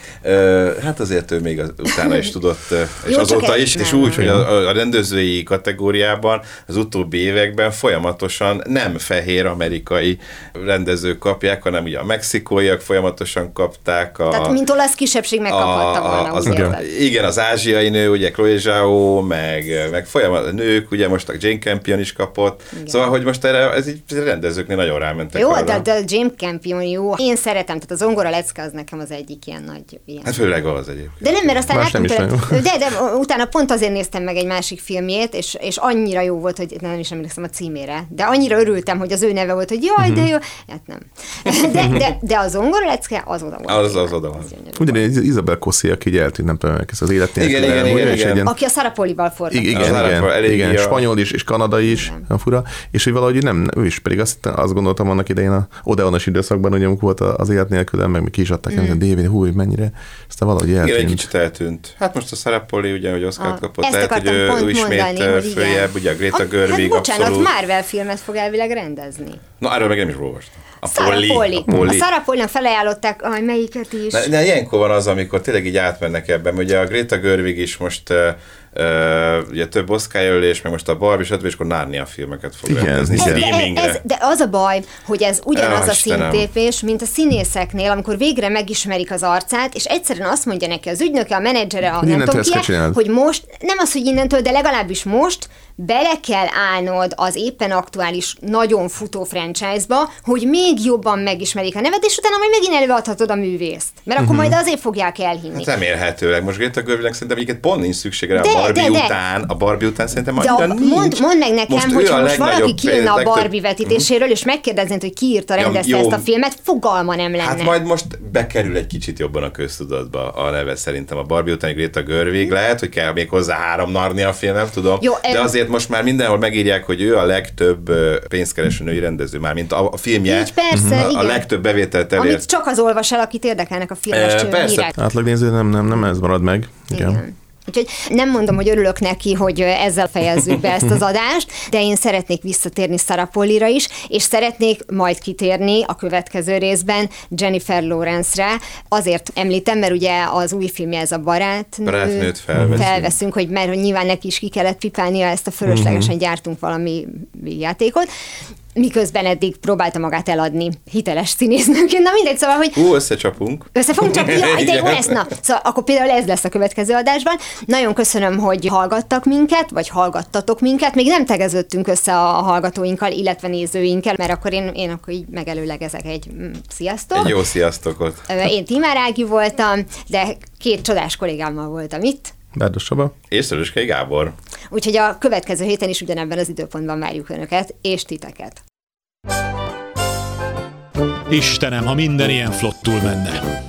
Hát azért ő még az, utána is tudott, és Jó, azóta is, és úgy, hogy a, a rendezői kategóriában az utóbbi években folyamatosan nem fehér amerikai rendezők kapják, hanem ugye a mexikóiak folyamatosan kapták. A, Tehát, mint olasz kisebbség megkaphatta volna, az, igen. Igen, az ázsiai nő, ugye Chloe Zhao, meg, meg folyamat, a nők, ugye most a Jane Campion is kapott. Igen. Szóval, hogy most erre, ez így rendezőknél nagyon rámentek Jó, arra. de, de James Campion jó. Én szeretem, tehát az ongora lecke az nekem az egyik ilyen nagy ilyen. Hát főleg az egyébként. De nem, mert aztán Más nem is tőle, de, de utána pont azért néztem meg egy másik filmjét, és, és annyira jó volt, hogy nem is emlékszem a címére, de annyira örültem, hogy az ő neve volt, hogy jaj, Mhm. de jó, hát nem. De, de, de az ongora lecke az oda volt. Az- az oda van. Ugyanígy Isabel Kossi, aki így eltűnt, nem tudom, ez az élet Igen, igen, igen, igen. ilyen- Aki a Szarapolival forgatott. Igen, igen, elég igen, a- spanyol is, és kanadai is, a fura, és hogy valahogy nem, ő is pedig azt, azt gondoltam annak idején a Odeonos időszakban, hogy amikor volt az élet nélkül, meg mi ki is adták, mm. a DVD, hú, mennyire, aztán valahogy Igen, egy eltűnt. kicsit eltűnt. Hát most a Sarapoli ugye, hogy Oscar kapott, ezt lehet, hogy ő, ismét mondani, mondani, hogy igen. följebb, ugye a Greta hát bocsánat, abszolút. Marvel filmet fog elvileg rendezni. Na, erről meg nem is olvastam. A Polly. Polly. A Polly. A Sarah Polly-nak felajánlották, aj, melyiket is. Ne, ne, ilyenkor van az, amikor tényleg így átmennek ebben. Ugye a Greta Gerwig is most uh, uh, ugye több Oscar jelölés, meg most a Barbie, stb. és akkor Narnia filmeket fog Igen, rendezni igen. Ez, streamingre. ez, de az a baj, hogy ez ugyanaz Ja, a szintépés, mint a színészeknél, amikor végre megismerik az arcát, és egyszerűen azt mondja neki az ügynöke, a menedzsere, a Hogy nem tudom ki, hogy most, nem az, hogy innentől, de legalábbis most bele kell állnod az éppen aktuális, nagyon futó franchise-ba, hogy még jobban megismerik a neved, és utána majd megint előadhatod a művészt. Mert akkor majd azért fogják elhinni. Hát remélhetőleg. Most Greta Gerwignek szerintem egyiket pont nincs szüksége rá De, a Barbie de, de. után. A Barbie után szerintem De a, nincs. mond, mondd meg nekem, Most ő hogy a most valaki kijönne a legtöbb- Barbie vetítéséről, és megkérdeznéd, hogy ki írta, Ja, rendezte jó. ezt a filmet, fogalma nem lenne. Hát majd most bekerül egy kicsit jobban a köztudatba a neve szerintem a Barbie utáni Greta Gerwig. Lehet, hogy kell még hozzá három Narnia film, nem tudom. Jó, de em- azért most már mindenhol megírják, hogy ő a legtöbb pénzkereső női rendező, már mint a, a filmje. Így persze, a, a igen. legtöbb bevételt Amit elért. csak az olvas el, akit érdekelnek a filmes cső persze. hírek. Átlagnéző nem, nem, nem ez marad meg. Igen. Igen. Úgyhogy nem mondom, hogy örülök neki, hogy ezzel fejezzük be ezt az adást, de én szeretnék visszatérni Sarah Pollira is, és szeretnék majd kitérni a következő részben Jennifer Lawrence-re. Azért említem, mert ugye az új filmje ez a barátnő. Barátnőt felveszünk. felveszünk, hogy mert hogy nyilván neki is ki kellett pipálnia ezt a fölöslegesen gyártunk valami játékot miközben eddig próbálta magát eladni hiteles színésznőként. Na mindegy, szóval, hogy Hú, összecsapunk. össze fogunk csak, jaj, de jó lesz, na. Szóval akkor például ez lesz a következő adásban. Nagyon köszönöm, hogy hallgattak minket, vagy hallgattatok minket. Még nem tegeződtünk össze a hallgatóinkkal, illetve nézőinkkel, mert akkor én, én akkor így megelőlegezek egy mm, sziasztok. Egy jó sziasztokot. Én Timár Ági voltam, de két csodás kollégámmal voltam itt. Bárdos Csaba. És Szöröskei Gábor. Úgyhogy a következő héten is ugyanebben az időpontban várjuk Önöket, és titeket. Istenem, ha minden ilyen flottul menne.